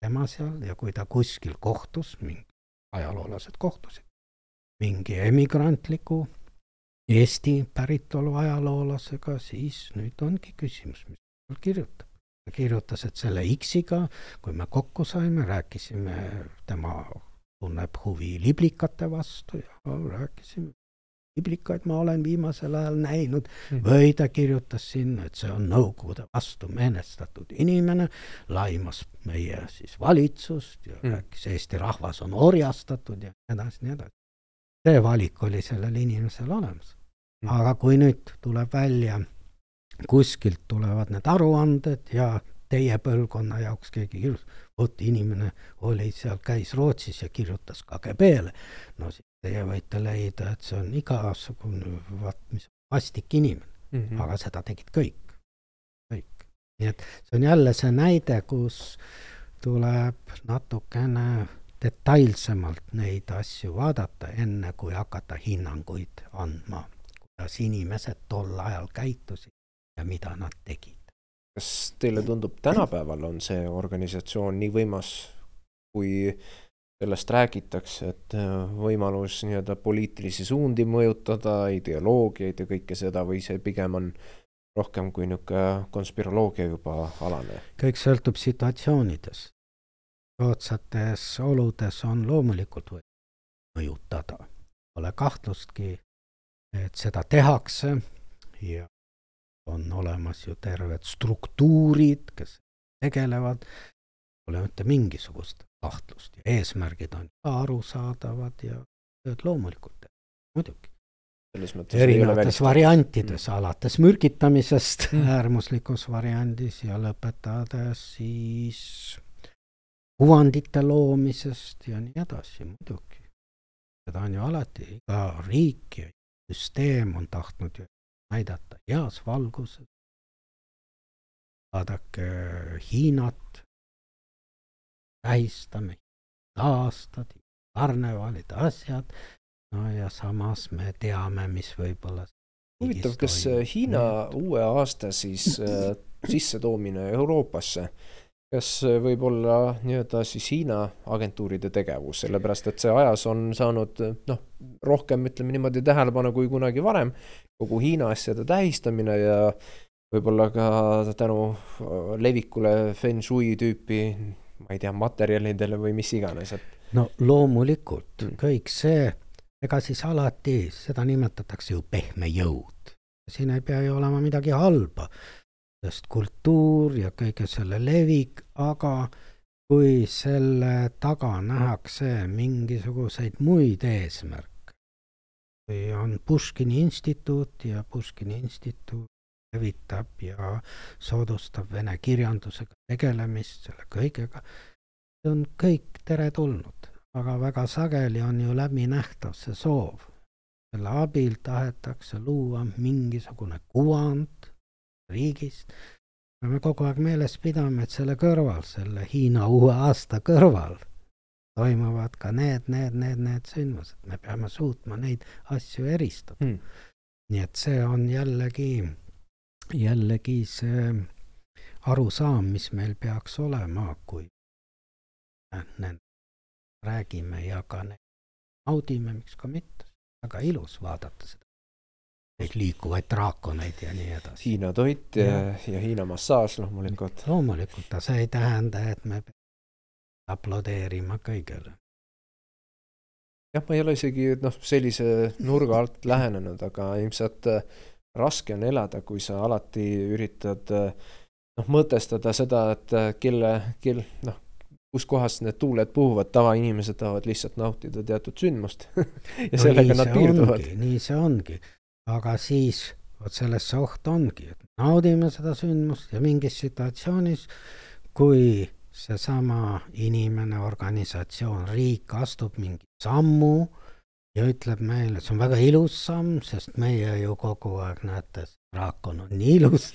Speaker 2: tema seal ja kui ta kuskil kohtus, mingi ajaloolased kohtusid, mingi emigrantliku Eesti päritolu ajaloolasega, siis nüüd ongi küsimus, mis kirjutab. ta kirjutas, et selle X-iga, kui me kokku saime, rääkisime, tema tunneb huvi liblikate vastu ja rääkisime liblikaid ma olen viimasel ajal näinud mm. või ta kirjutas sinna, et see on Nõukogude vastu menestatud inimene, laimas meie siis valitsust ja mm. rääkis, Eesti rahvas on orjastatud ja nii edasi, nii edasi. see valik oli sellel inimesel olemas mm.. aga kui nüüd tuleb välja kuskilt tulevad need aruanded ja teie põlvkonna jaoks keegi kirjutas, vot inimene oli seal, käis Rootsis ja kirjutas KGB-le. no siis teie võite leida, et see on igasugune, vaat mis vastik inimene mm, -hmm. aga seda tegid kõik, kõik. nii et see on jälle see näide, kus tuleb natukene detailsemalt neid asju vaadata, enne kui hakata hinnanguid andma, kuidas inimesed tol ajal käitusid ja mida nad tegid.
Speaker 1: kas teile tundub, tänapäeval on see organisatsioon nii võimas, kui sellest räägitakse, et äh, võimalus nii-öelda poliitilisi suundi mõjutada, ideoloogiaid ja kõike seda või see pigem on rohkem kui niisugune konspiroloogia juba alane?
Speaker 2: kõik sõltub situatsioonides. soodsates oludes on loomulikult või mõjutada, pole kahtlustki, et seda tehakse ja on olemas ju terved struktuurid, kes tegelevad, pole mitte mingisugust kahtlust ja eesmärgid on ka arusaadavad ja tööd loomulikult teha, muidugi. erinevates variantides mm., alates mürgitamisest mm. äärmuslikus variandis ja lõpetades siis kuvandite loomisest ja nii edasi, muidugi. seda on ju alati, iga riik ja süsteem on tahtnud ju näidata heas valguses. vaadake Hiinat, tähistame aastad, karnevalid, asjad, no ja samas me teame, mis võib-olla
Speaker 1: huvitav, kas äh, Hiina uue aasta siis äh, sissetoomine Euroopasse, kas äh, võib olla nii-öelda siis Hiina agentuuride tegevus, sellepärast et see ajas on saanud noh, rohkem ütleme niimoodi tähelepanu kui kunagi varem, kogu Hiina asjade tähistamine ja võib-olla ka tänu äh, levikule feng shui tüüpi, ma ei tea, materjalidele või mis iganes, et.
Speaker 2: no loomulikult mm., kõik see ega siis alati seda nimetatakse ju pehme jõud. siin ei pea ju olema midagi halba, sest kultuur ja kõige selle levik, aga kui selle taga nähakse mingisuguseid muid eesmärke, või on Puškini instituut ja Puškini instituut levitab ja soodustab vene kirjandusega tegelemist, selle kõigega, see on kõik teretulnud aga väga sageli on ju läbinähtav see soov. selle abil tahetakse luua mingisugune kuvand riigist. peame kogu aeg meeles pidama, et selle kõrval, selle Hiina uue aasta kõrval toimuvad ka need, need, need, need sündmused, me peame suutma neid asju eristada hmm.. nii et see on jällegi, jällegi see arusaam, mis meil peaks olema, kui räägime ja ka naudime, miks ka mitte. väga ilus vaadata seda, neid liikuvaid draakoneid ja nii edasi.
Speaker 1: Hiina toit ja, ja, ja Hiina massaaž loomulikult.
Speaker 2: loomulikult, aga see ei tähenda, et me peame aplodeerima kõigele.
Speaker 1: jah, ma ei ole isegi noh, sellise nurga alt lähenenud, aga ilmselt äh, raske on elada, kui sa alati üritad äh, noh, mõtestada seda, et äh, kelle, kel-, noh, kus kohas need tuuled puhuvad, tavainimesed tahavad lihtsalt nautida teatud sündmust ja no sellega nad piirduvad.
Speaker 2: nii see ongi, aga siis vot selles see oht ongi, et naudime seda sündmust ja mingis situatsioonis, kui seesama inimene, organisatsioon, riik astub mingi sammu ja ütleb meile, see on väga ilus samm, sest meie ju kogu aeg, näete, draakon on nii ilus,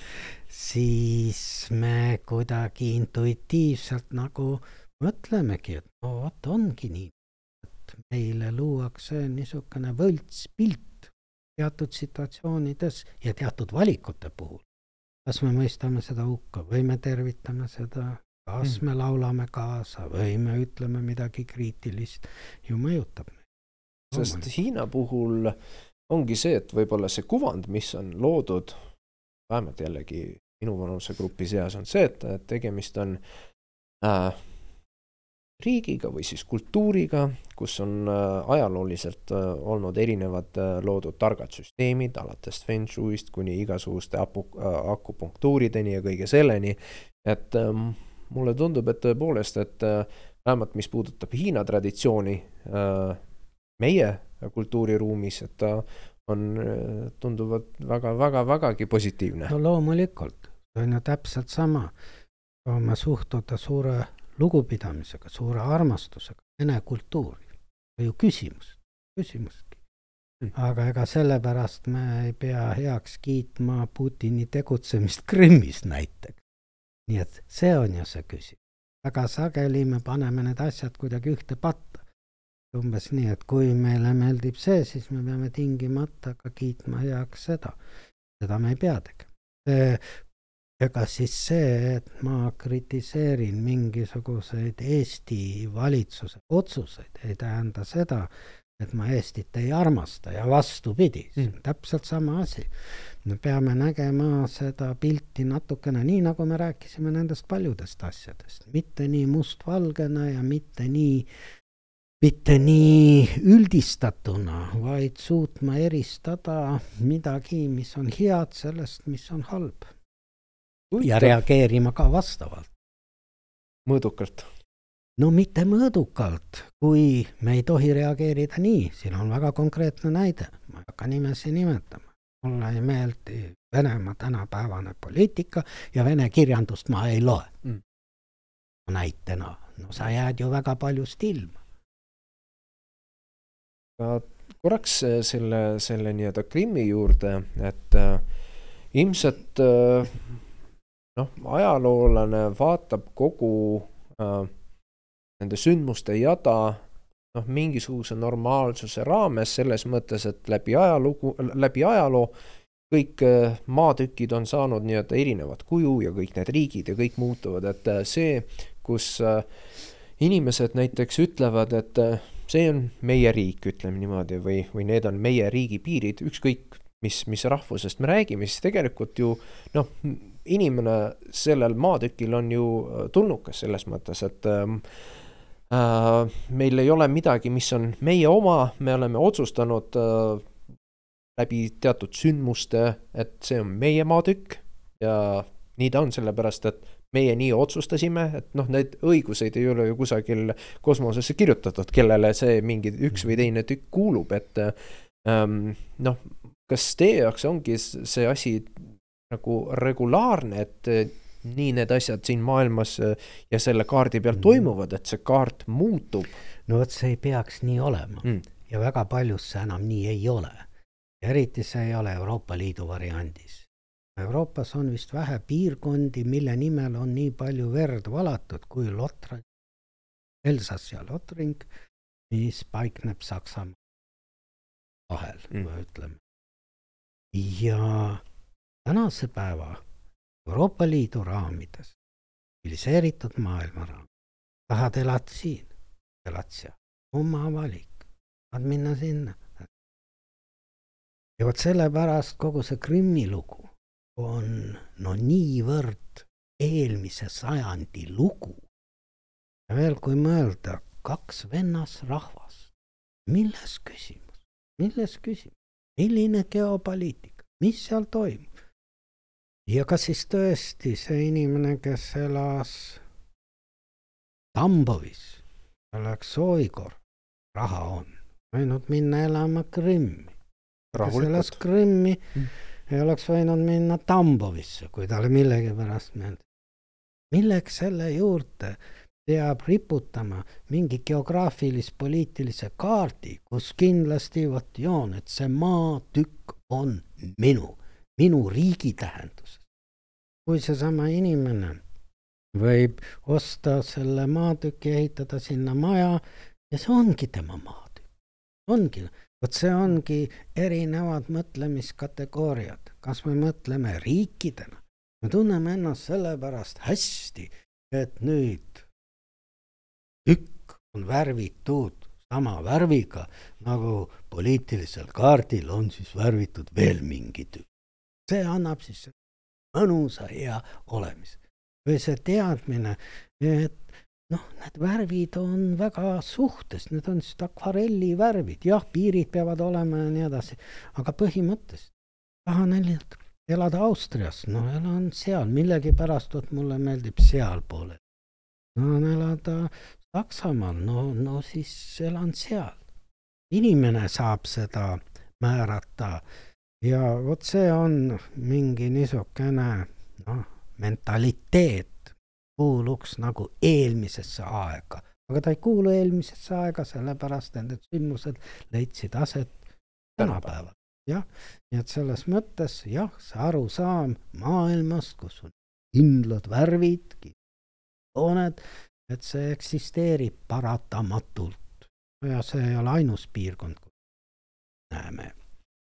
Speaker 2: siis me kuidagi intuitiivselt nagu mõtlemegi, et no vot ongi nii, et meile luuakse niisugune võltspilt teatud situatsioonides ja teatud valikute puhul. kas me mõistame seda hukka või me tervitame seda, kas mm. me laulame kaasa või me ütleme midagi kriitilist, ju mõjutab
Speaker 1: sest Hiina puhul ongi see, et võib-olla see kuvand, mis on loodud, vähemalt jällegi minu vanusegrupi seas on see, et tegemist on äh, riigiga või siis kultuuriga, kus on äh, ajalooliselt äh, olnud erinevad äh, loodud targad süsteemid, alates feng shui'st kuni igasuguste apu, akupunktuurideni ja kõige selleni. et ähm, mulle tundub, et tõepoolest, et vähemalt mis puudutab Hiina traditsiooni meie kultuuriruumis, et ta on, tunduvad väga-väga-vägagi positiivne.
Speaker 2: no loomulikult, see on ju täpselt sama. saame suhtuda suure lugupidamisega, suure armastusega vene kultuuri. ju küsimus, küsimustki. Hmm. aga ega sellepärast me ei pea heaks kiitma Putini tegutsemist Krimmis näiteks. nii et see on ju see küsimus. väga sageli me paneme need asjad kuidagi ühte patta. Umbes nii, et kui meile meeldib see, siis me peame tingimata ka kiitma heaks seda. seda me ei pea tegema. see ega siis see, et ma kritiseerin mingisuguseid Eesti valitsuse otsuseid, ei tähenda seda, et ma Eestit ei armasta ja vastupidi mm., täpselt sama asi. me peame nägema seda pilti natukene nii, nagu me rääkisime nendest paljudest asjadest, mitte nii mustvalgena ja mitte nii, mitte nii üldistatuna, vaid suutma eristada midagi, mis on head sellest, mis on halb ja reageerima ka vastavalt.
Speaker 1: mõõdukalt?
Speaker 2: no mitte mõõdukalt, kui me ei tohi reageerida nii, siin on väga konkreetne näide, ma ei hakka nimesid nimetama. mulle ei meeldi Venemaa tänapäevane poliitika ja vene kirjandust ma ei loe mm.. näitena, no sa jääd ju väga paljust ilma.
Speaker 1: Korraks selle, selle nii-öelda Krimmi juurde, et äh, ilmselt äh, noh, ajaloolane vaatab kogu äh, nende sündmuste jada noh, mingisuguse normaalsuse raames selles mõttes, et läbi ajalugu, läbi ajaloo kõik äh, maatükid on saanud nii-öelda erinevat kuju ja kõik need riigid ja kõik muutuvad, et äh, see, kus äh, inimesed näiteks ütlevad, et see on meie riik, ütleme niimoodi, või, või need on meie riigi piirid, ükskõik mis, mis rahvusest me räägime, siis tegelikult ju noh, inimene sellel maatükil on ju tulnukas selles mõttes, et ähm, äh, meil ei ole midagi, mis on meie oma, me oleme otsustanud äh, läbi teatud sündmuste, et see on meie maatükk ja nii ta on, sellepärast et meie nii otsustasime, et noh, need õiguseid ei ole ju kusagil kosmosesse kirjutatud, kellele see mingi üks või teine tükk kuulub, et ähm, noh, kas teie jaoks ongi see asi nagu regulaarne, et nii need asjad siin maailmas ja selle kaardi peal mm. toimuvad, et see kaart muutub?
Speaker 2: no vot, see ei peaks nii olema mm. ja väga paljus see enam nii ei ole eriti see ei ole Euroopa Liidu variandis. Euroopas on vist vähe piirkondi, mille nimel on nii palju verd valatud kui Lotra, Elsass ja Lotring, mis paikneb Saksamaa vahel mm., ütleme. ja tänase päeva Euroopa Liidu raamides, tsiviliseeritud maailma raamides, tahad elada siin, elad seal, oma valik, tahad minna sinna. Ja vot sellepärast kogu see Krimmi lugu on no niivõrd eelmise sajandi lugu. ja veel, kui mõelda, kaks vennasrahvast, milles küsimus, milles küsimus, milline geopoliitika, mis seal toimub? ja kas siis tõesti see inimene, kes elas Tambovis, oleks Soigor, raha on, võinud minna elama Krimmi. Kes elas Krimmi mm. Ja oleks võinud minna Tambovisse, kui talle millegipärast meeldib. milleks selle juurde peab riputama mingi geograafilis-poliitilise kaardi, kus kindlasti vot joon, et see maatükk on minu, minu riigi tähenduses. kui seesama inimene võib osta selle maatüki, ehitada sinna maja ja see ongi tema maatükk, ongi vot see ongi erinevad mõtlemiskategooriad, kas me mõtleme riikidena, me tunneme ennast sellepärast hästi, et nüüd tükk on värvitud sama värviga, nagu poliitilisel kaardil on siis värvitud veel mingi tükk. see annab siis mõnusa hea olemise. Või see teadmine, et noh, need värvid on väga suhtes, need on lihtsalt akvarellivärvid, jah, piirid peavad olema ja nii edasi, aga põhimõtteliselt tahan lihtsalt elada Austrias, no elan seal, millegipärast vot mulle meeldib sealpool. tahan elada Saksamaal, no, no siis elan seal. inimene saab seda määrata. Ja vot see on mingi niisugune noh, mentaliteet, kuuluks nagu eelmisesse aega, aga ta ei kuulu eelmisesse aega, sellepärast et need sündmused leidsid aset tänapäeval. jah, nii et selles mõttes jah, see arusaam maailmast, kus on kindlad värvid, jooned, et see eksisteerib paratamatult ja see ei ole ainus piirkond, kus näeme.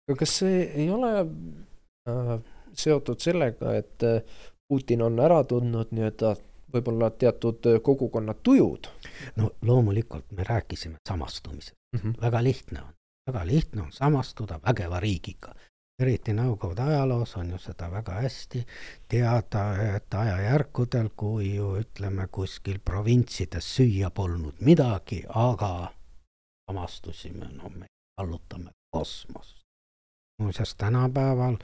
Speaker 1: aga kas see ei ole äh, seotud sellega, et äh, Putin on ära tundnud nii-öelda võib-olla teatud kogukonna tujud.
Speaker 2: no loomulikult me rääkisime samastumisest mm, -hmm. väga lihtne on, väga lihtne on samastuda vägeva riigiga. eriti Nõukogude ajaloos on ju seda väga hästi teada, et ajajärkudel, kui ju ütleme, kuskil provintsides süüa polnud midagi, aga samastusime, no me kallutame kosmost. muuseas tänapäeval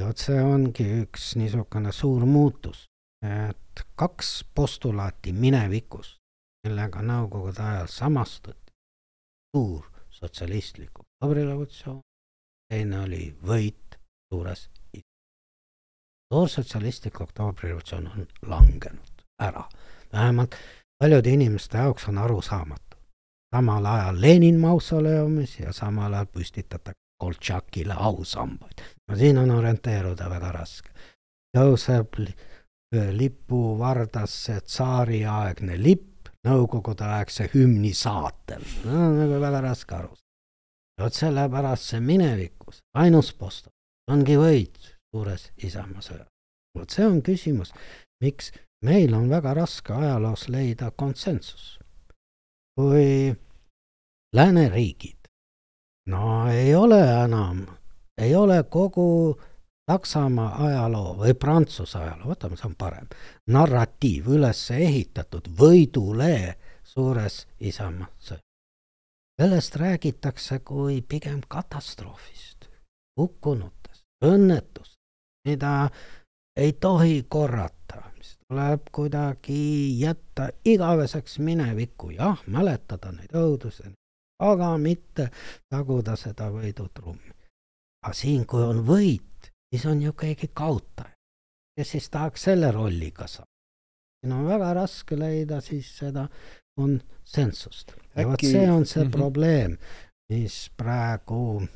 Speaker 2: ja vot see ongi üks niisugune suur muutus, et kaks postulaati minevikust, millega Nõukogude ajal samastuti, suur sotsialistlik oktoobrirevolutsioon, teine oli võit suures suursotsialistlik oktoobrirevolutsioon on langenud ära, vähemalt paljude inimeste jaoks on arusaamatu. samal ajal Lenin mausoleumis ja samal ajal püstitatakse Koltšakile ausambaid. no siin on orienteeruda väga raske. tõuseb lipu vardasse tsaariaegne lipp, nõukogudeaegse hümni saatel. no nagu väga raske aru saada. vot sellepärast see minevikus ainus postulat ongi võit suures Isamaa sõjas. vot see on küsimus, miks meil on väga raske ajaloos leida konsensus. kui lääneriigid, no ei ole enam, ei ole kogu Saksamaa ajaloo või Prantsuse ajaloo, võtame, see on parem, narratiiv üles ehitatud võidule suures Isamaa sellest räägitakse kui pigem katastroofist, hukkunutest, õnnetust, mida ei tohi korrata, mis tuleb kuidagi jätta igaveseks minevikku, jah, mäletada neid õudusi, aga mitte taguda seda võidutrummi. aga siin, kui on võit, siis on ju keegi kaotaja, kes siis tahaks selle rolliga saada. siin on väga raske leida siis seda konsensust ja vot see on see mm -hmm. probleem, mis praegu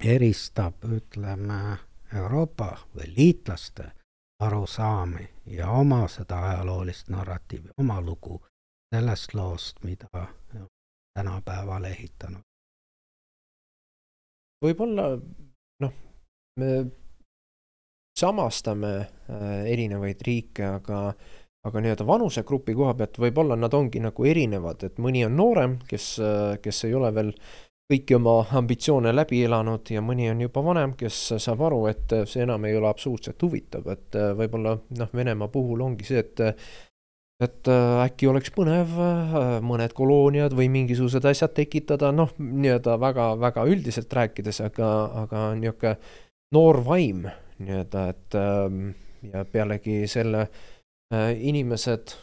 Speaker 2: eristab, ütleme, Euroopa või liitlaste arusaami ja oma seda ajaloolist narratiivi, oma lugu sellest loost, mida tänapäeval ehitanud.
Speaker 1: võib-olla noh, me samastame äh, erinevaid riike, aga aga nii-öelda vanusegrupi koha pealt võib-olla nad ongi nagu erinevad, et mõni on noorem, kes, äh, kes ei ole veel kõiki oma ambitsioone läbi elanud ja mõni on juba vanem, kes saab aru, et see enam ei ole absoluutselt huvitav, et äh, võib-olla noh, Venemaa puhul ongi see, et et äkki oleks põnev mõned kolooniad või mingisugused asjad tekitada, noh, nii-öelda väga-väga üldiselt rääkides, aga, aga niisugune noor vaim nii-öelda, et ähm, ja pealegi selle äh, inimesed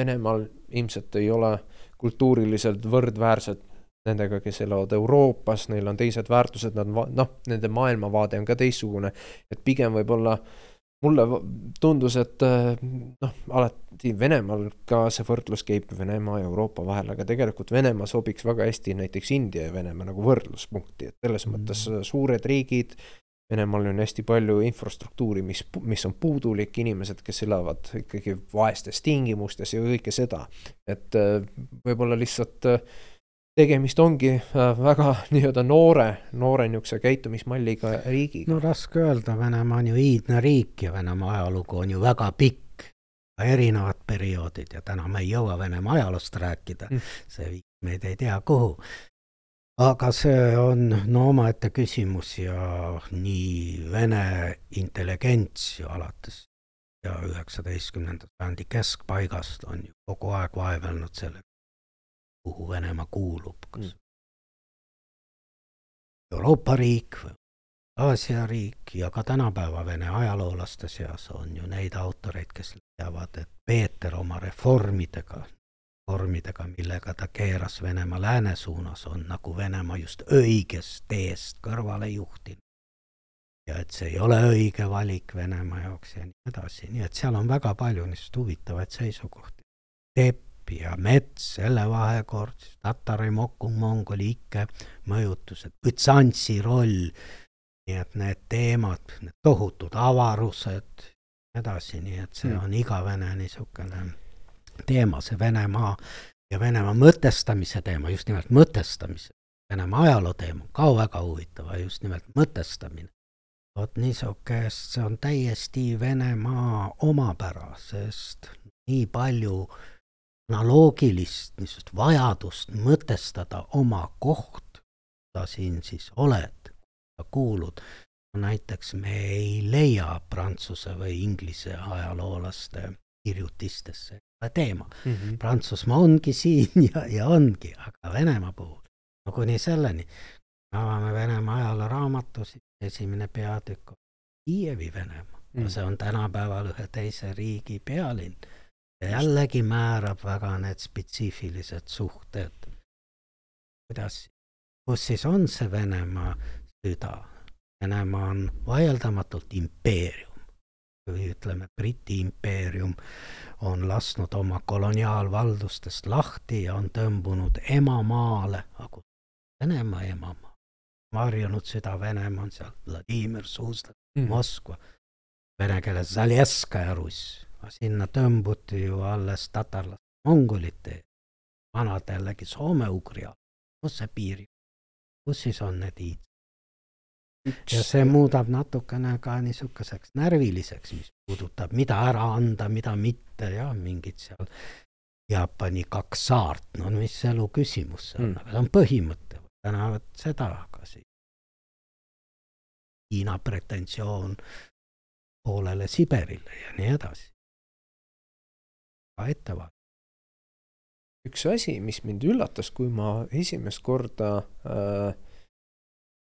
Speaker 1: Venemaal ilmselt ei ole kultuuriliselt võrdväärsed nendega, kes elavad Euroopas, neil on teised väärtused, nad noh, nende maailmavaade on ka teistsugune, et pigem võib-olla mulle tundus, et äh, noh, alati Venemaal ka see võrdlus käib Venemaa ja Euroopa vahel, aga tegelikult Venemaa sobiks väga hästi näiteks India ja Venemaa nagu võrdluspunkti, et selles mm. mõttes suured riigid, Venemaal on hästi palju infrastruktuuri, mis, mis on puudulik, inimesed, kes elavad ikkagi vaestes tingimustes ja kõike seda. et äh, võib-olla lihtsalt äh, tegemist ongi äh, väga nii-öelda noore, noore niisuguse käitumismalliga riigiga.
Speaker 2: no raske öelda, Venemaa on ju iidne riik ja Venemaa ajalugu on ju väga pikk, erinevad perioodid ja täna me ei jõua Venemaa ajaloost rääkida mm., see viib meid ei tea kuhu aga see on no omaette küsimus ja nii vene intelligents ju alates ja üheksateistkümnenda sajandi keskpaigast on ju kogu aeg vaevelnud selle, kuhu Venemaa kuulub, kas mm. Euroopa riik või Aasia riik ja ka tänapäeva vene ajaloolaste seas on ju neid autoreid, kes leiavad, et Peeter oma reformidega vormidega, millega ta keeras Venemaa lääne suunas, on nagu Venemaa just õigest teest kõrvale juhtinud. ja et see ei ole õige valik Venemaa jaoks ja nii edasi, nii et seal on väga palju niisuguseid huvitavaid seisukohti. Tepp ja Mets, selle vahekord, siis Tatari Mongoli ikke mõjutused, Bütsantsi roll, nii et need teemad, need tohutud avarused, edasi, nii et see mm. on igavene niisugune teema, see Venemaa ja Venemaa mõtestamise teema, just nimelt mõtestamise, Venemaa ajaloo teema, ka väga huvitav, just nimelt mõtestamine. vot niisugust, see on täiesti Venemaa omapära, sest nii palju analoogilist niisugust vajadust mõtestada oma koht, sa siin siis oled, kuulud. näiteks me ei leia prantsuse või inglise ajaloolaste kirjutistesse teema mm. -hmm. Prantsusmaa ongi siin ja, ja ongi, aga Venemaa puhul, no kuni selleni, avame Venemaa ajalooraamatu, siis esimene peatükk on Kiievi Venemaa mm. -hmm. see on tänapäeval ühe teise riigi pealinn ja jällegi määrab väga need spetsiifilised suhted. kuidas, kus siis on see Venemaa süda? Venemaa on vaieldamatult impeerium või ütleme, Briti impeerium on lasknud oma koloniaalvaldustest lahti ja on tõmbunud emamaale, aga Venemaa emamaa. varjunud süda Venemaa on seal Vladimir, Suusla mm., Moskva, vene keeles Zaljeskaja Russ, sinna tõmbuti ju alles tatarlaste mongolite, vanad jällegi soome-ugri all, kus see piir, kus siis on need iid? ja see muudab natukene ka niisuguseks närviliseks, mis puudutab, mida ära anda, mida mitte ja mingid seal Jaapani kaks saart, no mis elu küsimus see on mm., aga see on põhimõte, täna seda, aga siis Hiina pretensioon poolele Siberile ja nii edasi. Ka ettevaat-.
Speaker 1: üks asi, mis mind üllatas, kui ma esimest korda äh,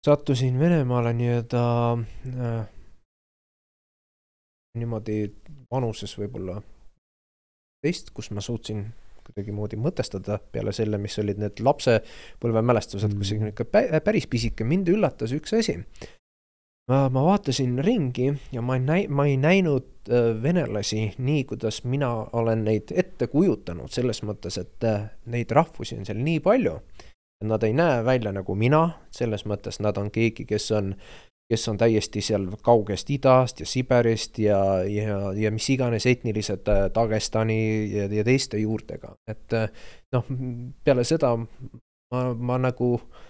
Speaker 1: sattusin Venemaale nii-öelda äh, niimoodi vanuses võib-olla teist, kus ma suutsin kuidagimoodi mõtestada peale selle, mis olid need lapsepõlvemälestused mm., kus ikka päris pisike, mind üllatas üks asi ma, ma vaatasin ringi ja ma ei näi-, ma ei näinud äh, venelasi nii, kuidas mina olen neid ette kujutanud, selles mõttes, et äh, neid rahvusi on seal nii palju. Nad ei näe välja nagu mina, selles mõttes nad on keegi, kes on, kes on täiesti seal kaugest idast ja Siberist ja, ja, ja mis iganes etnilised äh, Dagestani ja, ja teiste juurtega, et äh, noh, peale seda ma, ma nagu äh,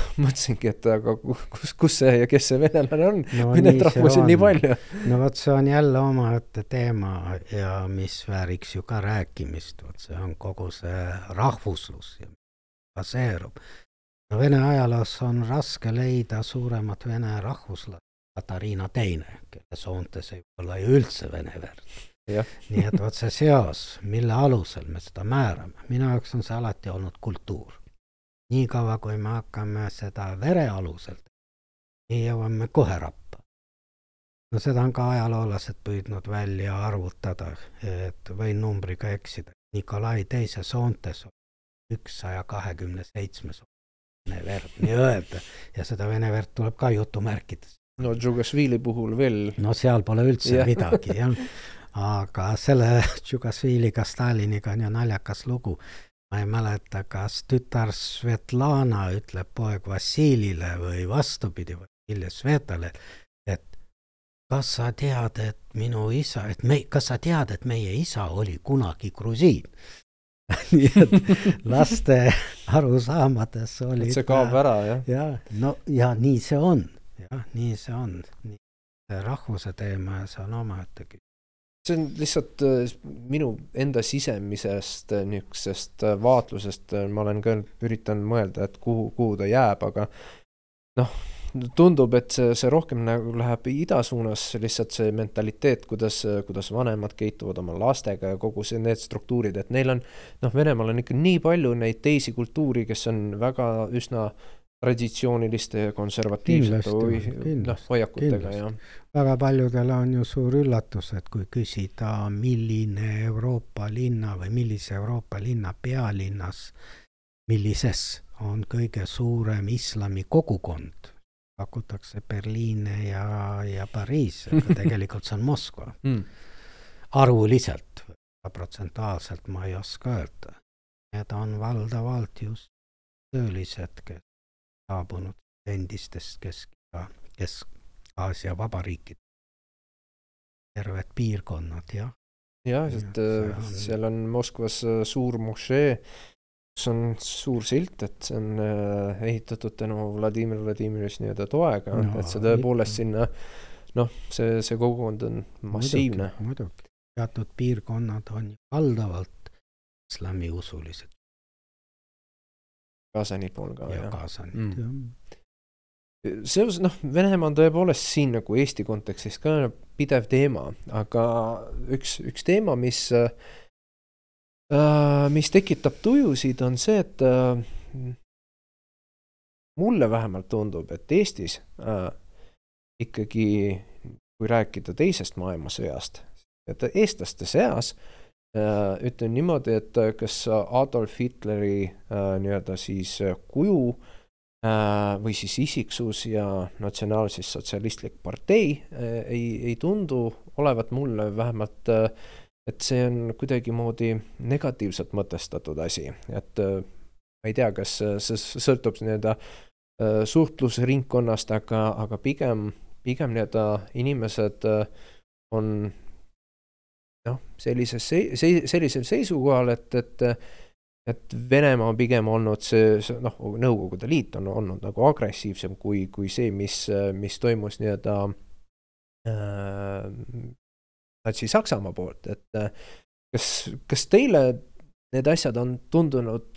Speaker 1: mõtlesingi, et aga kus, kus see ja kes see venelane on no,, kui neid rahvusi on nii palju.
Speaker 2: no vot, see on jälle omaette teema ja mis vääriks ju ka rääkimist, vot see on kogu see rahvuslus, baseerub. no Vene ajaloos on raske leida suuremat vene rahvuslast, Katariina Teine, kelle soontes ei ole ju üldse vene verd. nii et vot see seos, mille alusel me seda määrame, minu jaoks on see alati olnud kultuur niikaua, kui me hakkame seda vere alusel, nii jõuame kohe rappa. no seda on ka ajaloolased püüdnud välja arvutada, et võin numbriga eksida. Nikolai teise soontes on üksaja kahekümne seitsmes vene verd nii-öelda ja seda vene verd tuleb ka jutumärkides.
Speaker 1: no Džugašvili puhul veel.
Speaker 2: no seal pole üldse ja. midagi jah, aga selle Džugašviliga, Staliniga on ju naljakas lugu ma ei mäleta, kas tütar Svetlana ütleb poeg Vassilile või vastupidi, Vassilje Svetale, et kas sa tead, et minu isa, et me, kas sa tead, et meie isa oli kunagi grusiin nii et laste arusaamades oli
Speaker 1: et see kaob ära, jah?
Speaker 2: jah, no ja nii see on, jah, nii see on. rahvuse teema ja see on omaette küsimus
Speaker 1: see on lihtsalt äh, minu enda sisemisest äh, niisugusest äh, vaatlusest, ma olen ka üritanud mõelda, et kuhu, kuhu ta jääb, aga noh, tundub, et see, see rohkem nagu läheb ida suunas, lihtsalt see mentaliteet, kuidas, kuidas vanemad käituvad oma lastega ja kogu see, need struktuurid, et neil on noh, Venemaal on ikka nii palju neid teisi kultuuri, kes on väga üsna traditsiooniliste ja konservatiivsete või noh, hoiakutega, jah.
Speaker 2: väga paljudele on ju suur üllatus, et kui küsida, milline Euroopa linna või millise Euroopa linna pealinnas, millises on kõige suurem islami kogukond, pakutakse Berliine ja, ja Pariis, aga tegelikult see on Moskva mm.. arvuliselt, protsentuaalselt ma ei oska öelda. Need on valdavalt just töölised, kes saabunud endistest Kesk- ja Kesk-Aasia vabariikidest. terved piirkonnad, jah.
Speaker 1: jah, sest ja, on... seal on Moskvas äh, suur mošee, kus on suur silt, et see on äh, ehitatud tänu Vladimir Vladimirovitš nii-öelda toega no,, et see tõepoolest sinna noh, see, see kogukond on massiivne.
Speaker 2: muidugi, teatud piirkonnad on valdavalt islamiusulised
Speaker 1: Kasani
Speaker 2: jah? ja Kasanit mm., jah
Speaker 1: seos, noh, Venemaa on tõepoolest siin nagu Eesti kontekstis ka pidev teema, aga üks, üks teema, mis äh,, mis tekitab tujusid, on see, et äh, mulle vähemalt tundub, et Eestis äh, ikkagi, kui rääkida teisest maailmasõjast, et eestlaste seas äh, Äh, ütlen niimoodi, et äh, kas Adolf Hitleri äh, nii-öelda siis kuju või siis isiksus ja natsionaalsis sotsialistlik partei ei, ei tundu olevat mulle vähemalt, et see on kuidagimoodi negatiivselt mõtestatud asi, et ma ei tea, kas see sõltub nii-öelda suhtlusringkonnast, aga, aga pigem, pigem nii-öelda inimesed on noh, sellises, sellisel seisukohal, et, et et Venemaa on pigem olnud see, see noh, Nõukogude Liit on olnud nagu agressiivsem kui, kui see, mis, mis toimus nii-öelda äh, Natsi-Saksamaa poolt, et kas, kas teile need asjad on tundunud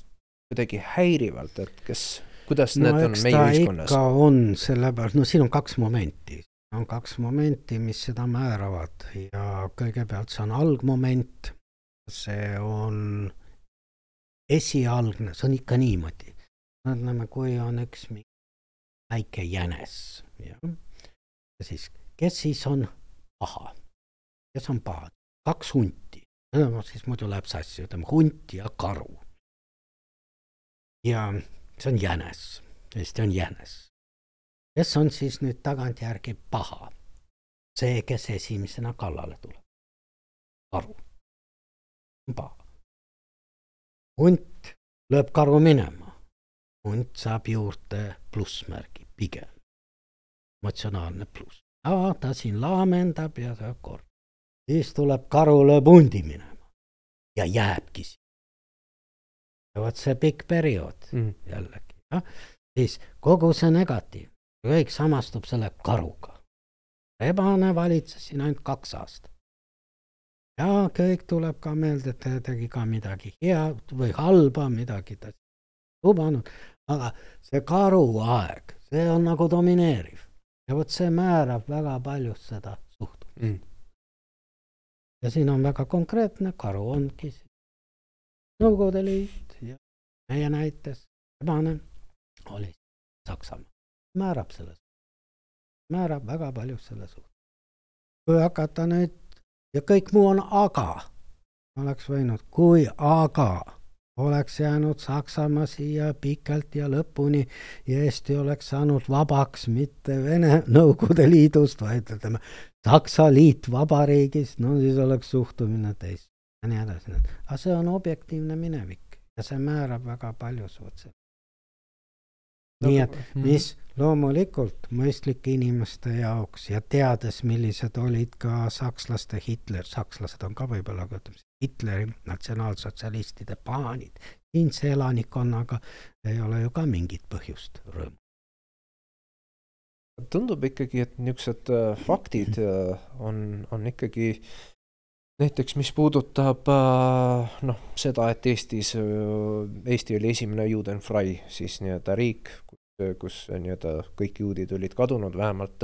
Speaker 1: kuidagi häirivalt, et kas, kuidas no, need on meie ühiskonnas?
Speaker 2: ikka on, sellepärast, no siin on kaks momenti. On kaks momenti, mis seda määravad. Ja kõigepealt see on algmoment, see on esialgne, see on ikka niimoodi. ütleme, kui on üks väike jänes, jah, ja siis, kes siis on paha, kes on paha, kaks hunti, no siis muidu läheb sassi, ütleme hunt ja karu. ja see on jänes, Eesti on jänes. Kes on siis nüüd tagantjärgi paha? see, kes esimesena kallale tuleb, karu, paha hunt lööb karu minema. hunt saab juurde plussmärgi, pigem emotsionaalne pluss. ta siin laamendab ja saab kord. siis tuleb karu, lööb hundi minema ja jääbki siin. ja vot see pikk periood mm. jällegi, jah. siis kogu see negatiiv, kõik samastub selle karuga. rebane valitses siin ainult kaks aastat. Ja kõik tuleb ka meelde, et ta tegi ka midagi head või halba, midagi ta lubanud, aga see karuaeg, see on nagu domineeriv. Ja vot see määrab väga palju seda suhtumist mm.. ja siin on väga konkreetne, karu ongi Nõukogude Liit ja meie näites rebane oli Saksamaa, määrab selle, määrab väga palju selle suhtes. kui hakata nüüd ja kõik muu on aga. oleks võinud, kui aga oleks jäänud Saksamaa siia pikalt ja lõpuni ja Eesti oleks saanud vabaks mitte Vene Nõukogude Liidust, vaid ütleme, Saksa liitvabariigist, no siis oleks suhtumine teist ja nii edasi. aga see on objektiivne minevik ja see määrab väga palju suhteliselt nii et mhm. mis loomulikult mõistlike inimeste jaoks ja teades, millised olid ka sakslaste Hitler, sakslased on ka võib-olla, aga ütleme, Hitleri natsionaalsotsialistide plaanid siinse elanikkonnaga ei ole ju ka mingit põhjust rõõmu.
Speaker 1: tundub ikkagi, et niisugused äh, faktid äh, on, on ikkagi näiteks mis puudutab äh, noh, seda, et Eestis, Eesti oli esimene Judenfrei siis nii-öelda riik, kus nii-öelda kõik juudid olid kadunud, vähemalt,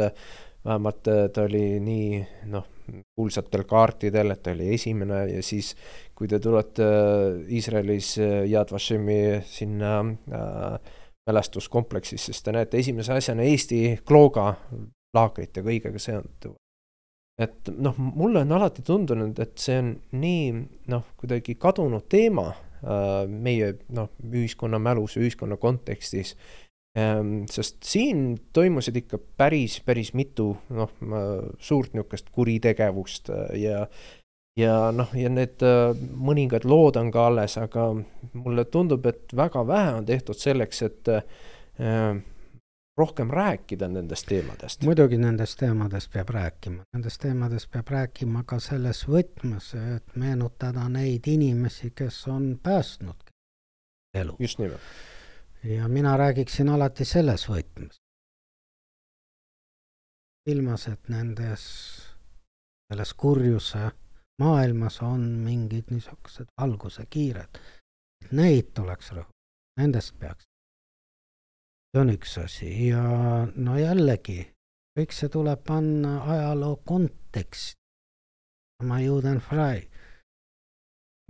Speaker 1: vähemalt ta oli nii noh, kuulsatel kaartidel, et ta oli esimene ja siis, kui te tulete Iisraelis Yad Vashemi sinna äh, mälestuskompleksisse, siis te näete esimese asjana Eesti klooga laagrit ja kõigega seonduva. Et noh, mulle on alati tundunud, et see on nii noh, kuidagi kadunud teema äh, meie noh, ühiskonna mälus, ühiskonna kontekstis. Ehm, sest siin toimusid ikka päris, päris mitu noh, suurt niisugust kuritegevust äh, ja ja noh, ja need äh, mõningad lood on ka alles, aga mulle tundub, et väga vähe on tehtud selleks, et äh, rohkem rääkida nendest teemadest.
Speaker 2: muidugi nendest teemadest peab rääkima, nendest teemadest peab rääkima ka selles võtmes, et meenutada neid inimesi, kes on päästnud elu.
Speaker 1: just nimelt
Speaker 2: ja mina räägiksin alati selles võtmes. ilmas, et nendes, selles kurjuse maailmas on mingid niisugused alguse kiired, neid tuleks rõhutada, nendest peaks. See on üks asi ja no jällegi, kõik see tuleb panna ajaloo konteksti. sama Judenfrei.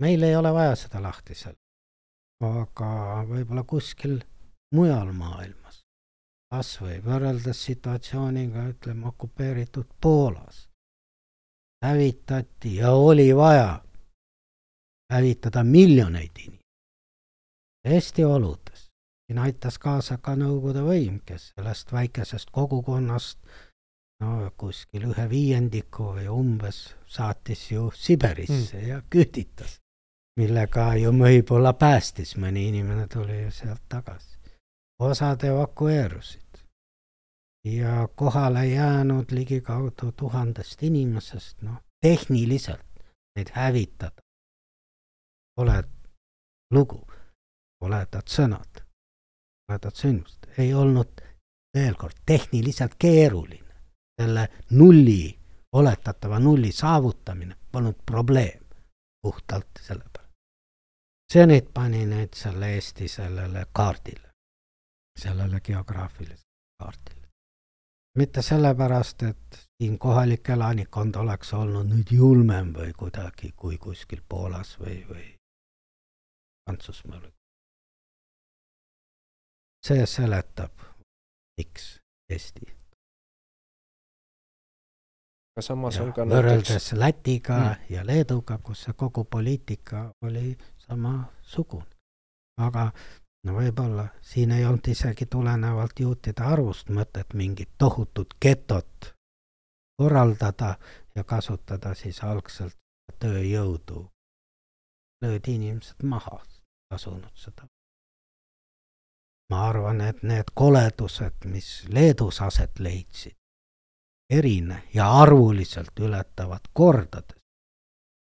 Speaker 2: meil ei ole vaja seda lahti seal aga võib-olla kuskil mujal maailmas, kas või võrreldes situatsiooniga, ütleme, okupeeritud Poolas, hävitati ja oli vaja hävitada miljoneid inimesi. Eesti oludes, siin aitas kaasa ka Nõukogude võim, kes sellest väikesest kogukonnast no kuskil ühe viiendiku või umbes saatis ju Siberisse mm. ja küüditas millega ju võib-olla päästis, mõni inimene tuli ju sealt tagasi. osad evakueerusid ja kohale jäänud ligikaudu tuhandest inimesest, noh, tehniliselt neid hävitada. oled lugu, oledad sõnad, oledad sündmused, ei olnud veel kord tehniliselt keeruline. selle nulli, oletatava nulli saavutamine polnud probleem puhtalt sellepärast. see nüüd pani nüüd selle Eesti sellele kaardile, sellele geograafilisele kaardile. mitte sellepärast, et siin kohalik elanikkond oleks olnud nüüd julmem või kuidagi kui kuskil Poolas või, või Prantsusmaal. See seletab, miks Eesti.
Speaker 1: aga samas ja on ka
Speaker 2: võrreldes näiteks... Lätiga mm. ja Leeduga, kus see kogu poliitika oli samasugune. aga no võib-olla siin ei olnud isegi tulenevalt juutide arvust mõtet mingit tohutut getot korraldada ja kasutada siis algselt tööjõudu. löödi inimesed maha, tasunud seda. Ma arvan, et need koledused, mis Leedus aset leidsid, erine ja arvuliselt ületavad kordades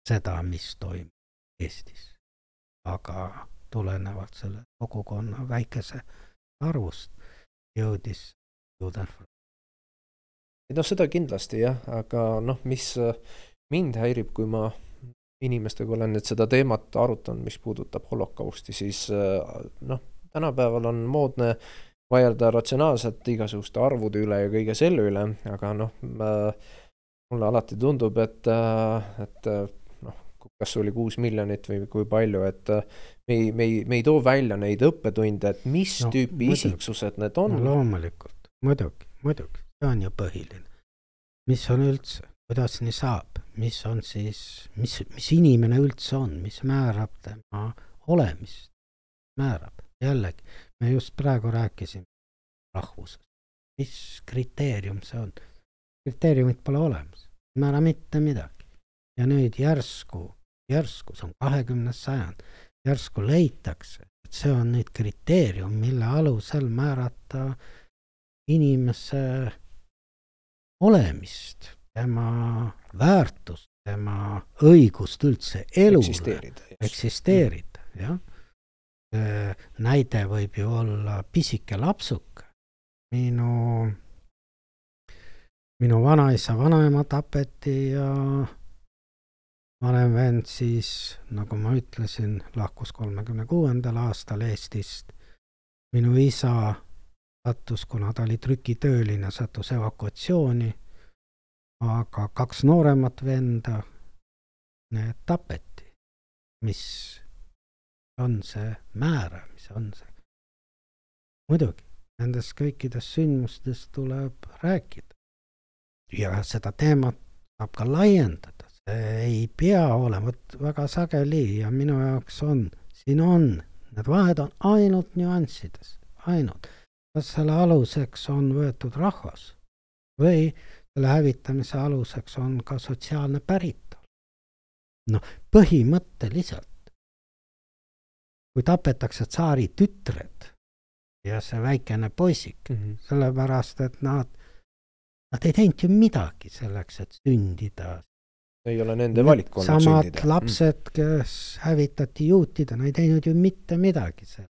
Speaker 2: seda, mis toimub Eestis. aga tulenevalt selle kogukonna väikese arvust jõudis Judenfront.
Speaker 1: no seda kindlasti jah, aga noh, mis äh, mind häirib, kui ma inimestega olen nüüd seda teemat arutanud, mis puudutab holokausti, siis äh, noh, tänapäeval on moodne vaielda ratsionaalselt igasuguste arvude üle ja kõige selle üle, aga noh, mulle alati tundub, et, äh, et kas oli kuus miljonit või kui palju, et äh, me ei, me ei, me ei too välja neid õppetunde, et mis no, tüüpi muidugi. isiksused need on
Speaker 2: no,. loomulikult, muidugi, muidugi, see on ju põhiline. mis on üldse, kuidas nii saab, mis on siis, mis, mis inimene üldse on, mis määrab tema olemist, määrab, jällegi, me just praegu rääkisime rahvusest. mis kriteerium see on? kriteeriumit pole olemas, ei määra mitte midagi. ja nüüd järsku järsku, see on kahekümnes sajand, järsku leitakse, et see on nüüd kriteerium, mille alusel määrata inimese olemist, tema väärtust, tema õigust üldse elule eksisteerida, eksisteerida, jah. Näide võib ju olla pisike lapsuke. minu, minu vanaisa, vanaema tapeti ja vanem vend siis, nagu ma ütlesin, lahkus kolmekümne kuuendal aastal Eestist. minu isa sattus, kuna ta oli trükitööline, sattus evakuatsiooni, aga kaks nooremat venda, need tapeti. mis on see määrav, mis on see? muidugi, nendest kõikidest sündmustest tuleb rääkida. ja seda teemat saab ka laiendada ei pea olema, vot väga sageli ja minu jaoks on, siin on, need vahed on ainult nüanssides, ainult. kas selle aluseks on võetud rahvas või selle hävitamise aluseks on ka sotsiaalne päritolu. noh, põhimõtteliselt, kui tapetakse tsaari tütred ja see väikene poisik mm, -hmm. sellepärast et nad, nad ei teinud ju midagi selleks, et sündida
Speaker 1: ei ole nende valik olnud
Speaker 2: samad sündida. Mm. lapsed, kes hävitati juutidena, ei teinud ju mitte midagi seal,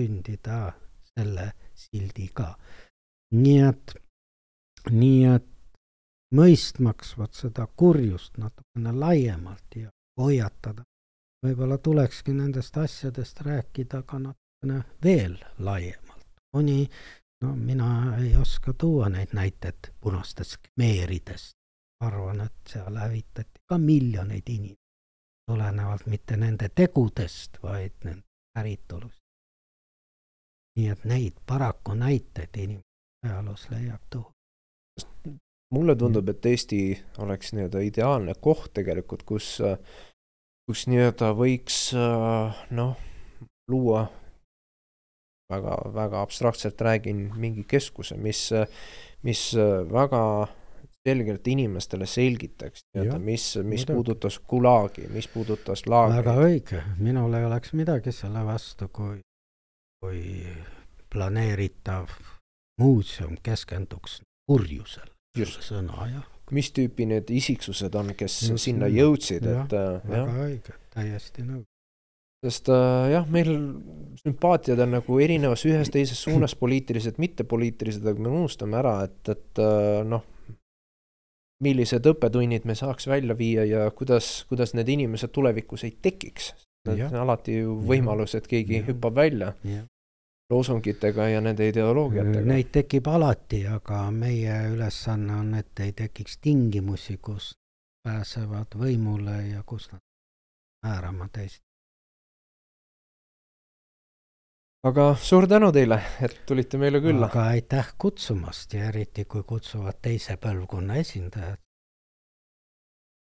Speaker 2: sündida selle sildiga. nii et, nii et mõistmaks vot seda kurjust natukene laiemalt ja hoiatada, võib-olla tulekski nendest asjadest rääkida ka natukene veel laiemalt. mõni, no mina ei oska tuua neid näiteid punastest khmeeridest, arvan, et seal hävitati ka miljoneid inimesi, tulenevalt mitte nende tegudest, vaid nende päritolust. nii et neid paraku näiteid inimeste ajaloos leiab tohutu.
Speaker 1: mulle tundub, et Eesti oleks nii-öelda ideaalne koht tegelikult, kus, kus nii-öelda võiks noh, luua väga, väga abstraktselt räägin, mingi keskuse, mis, mis väga selgelt inimestele selgitaks, nii-öelda, mis, mis midagi. puudutas Gulagi, mis puudutas laagreid.
Speaker 2: väga õige, minul ei oleks midagi selle vastu, kui, kui planeeritav muuseum keskenduks kurjusele. sõna jah,
Speaker 1: mis tüüpi need isiksused on, kes
Speaker 2: Just
Speaker 1: sinna
Speaker 2: nii.
Speaker 1: jõudsid, et äh, jah
Speaker 2: väga õige, täiesti nõus.
Speaker 1: sest äh, jah, meil sümpaatiad on nagu erinevas ühes teises suunas, poliitilised, mittepoliitilised, aga me unustame ära, et, et äh, noh, millised õppetunnid me saaks välja viia ja kuidas, kuidas need inimesed tulevikus ei tekiks.
Speaker 2: Jah.
Speaker 1: alati ju võimalus, et keegi
Speaker 2: Jah.
Speaker 1: hüppab välja
Speaker 2: jah,
Speaker 1: loosungitega ja nende ideoloogiatega.
Speaker 2: neid tekib alati, aga meie ülesanne on, et ei tekiks tingimusi, kus pääsevad võimule ja kus nad määrama teist.
Speaker 1: aga suur tänu teile, et tulite meile külla.
Speaker 2: aga aitäh kutsumast ja eriti, kui kutsuvad teise põlvkonna esindajad.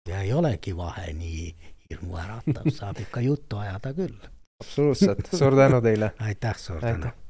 Speaker 2: ja ei olegi vahe nii hirmuäratav, saab ikka juttu ajada küll.
Speaker 1: absoluutselt, suur tänu teile.
Speaker 2: aitäh, suur tänu
Speaker 1: aitäh.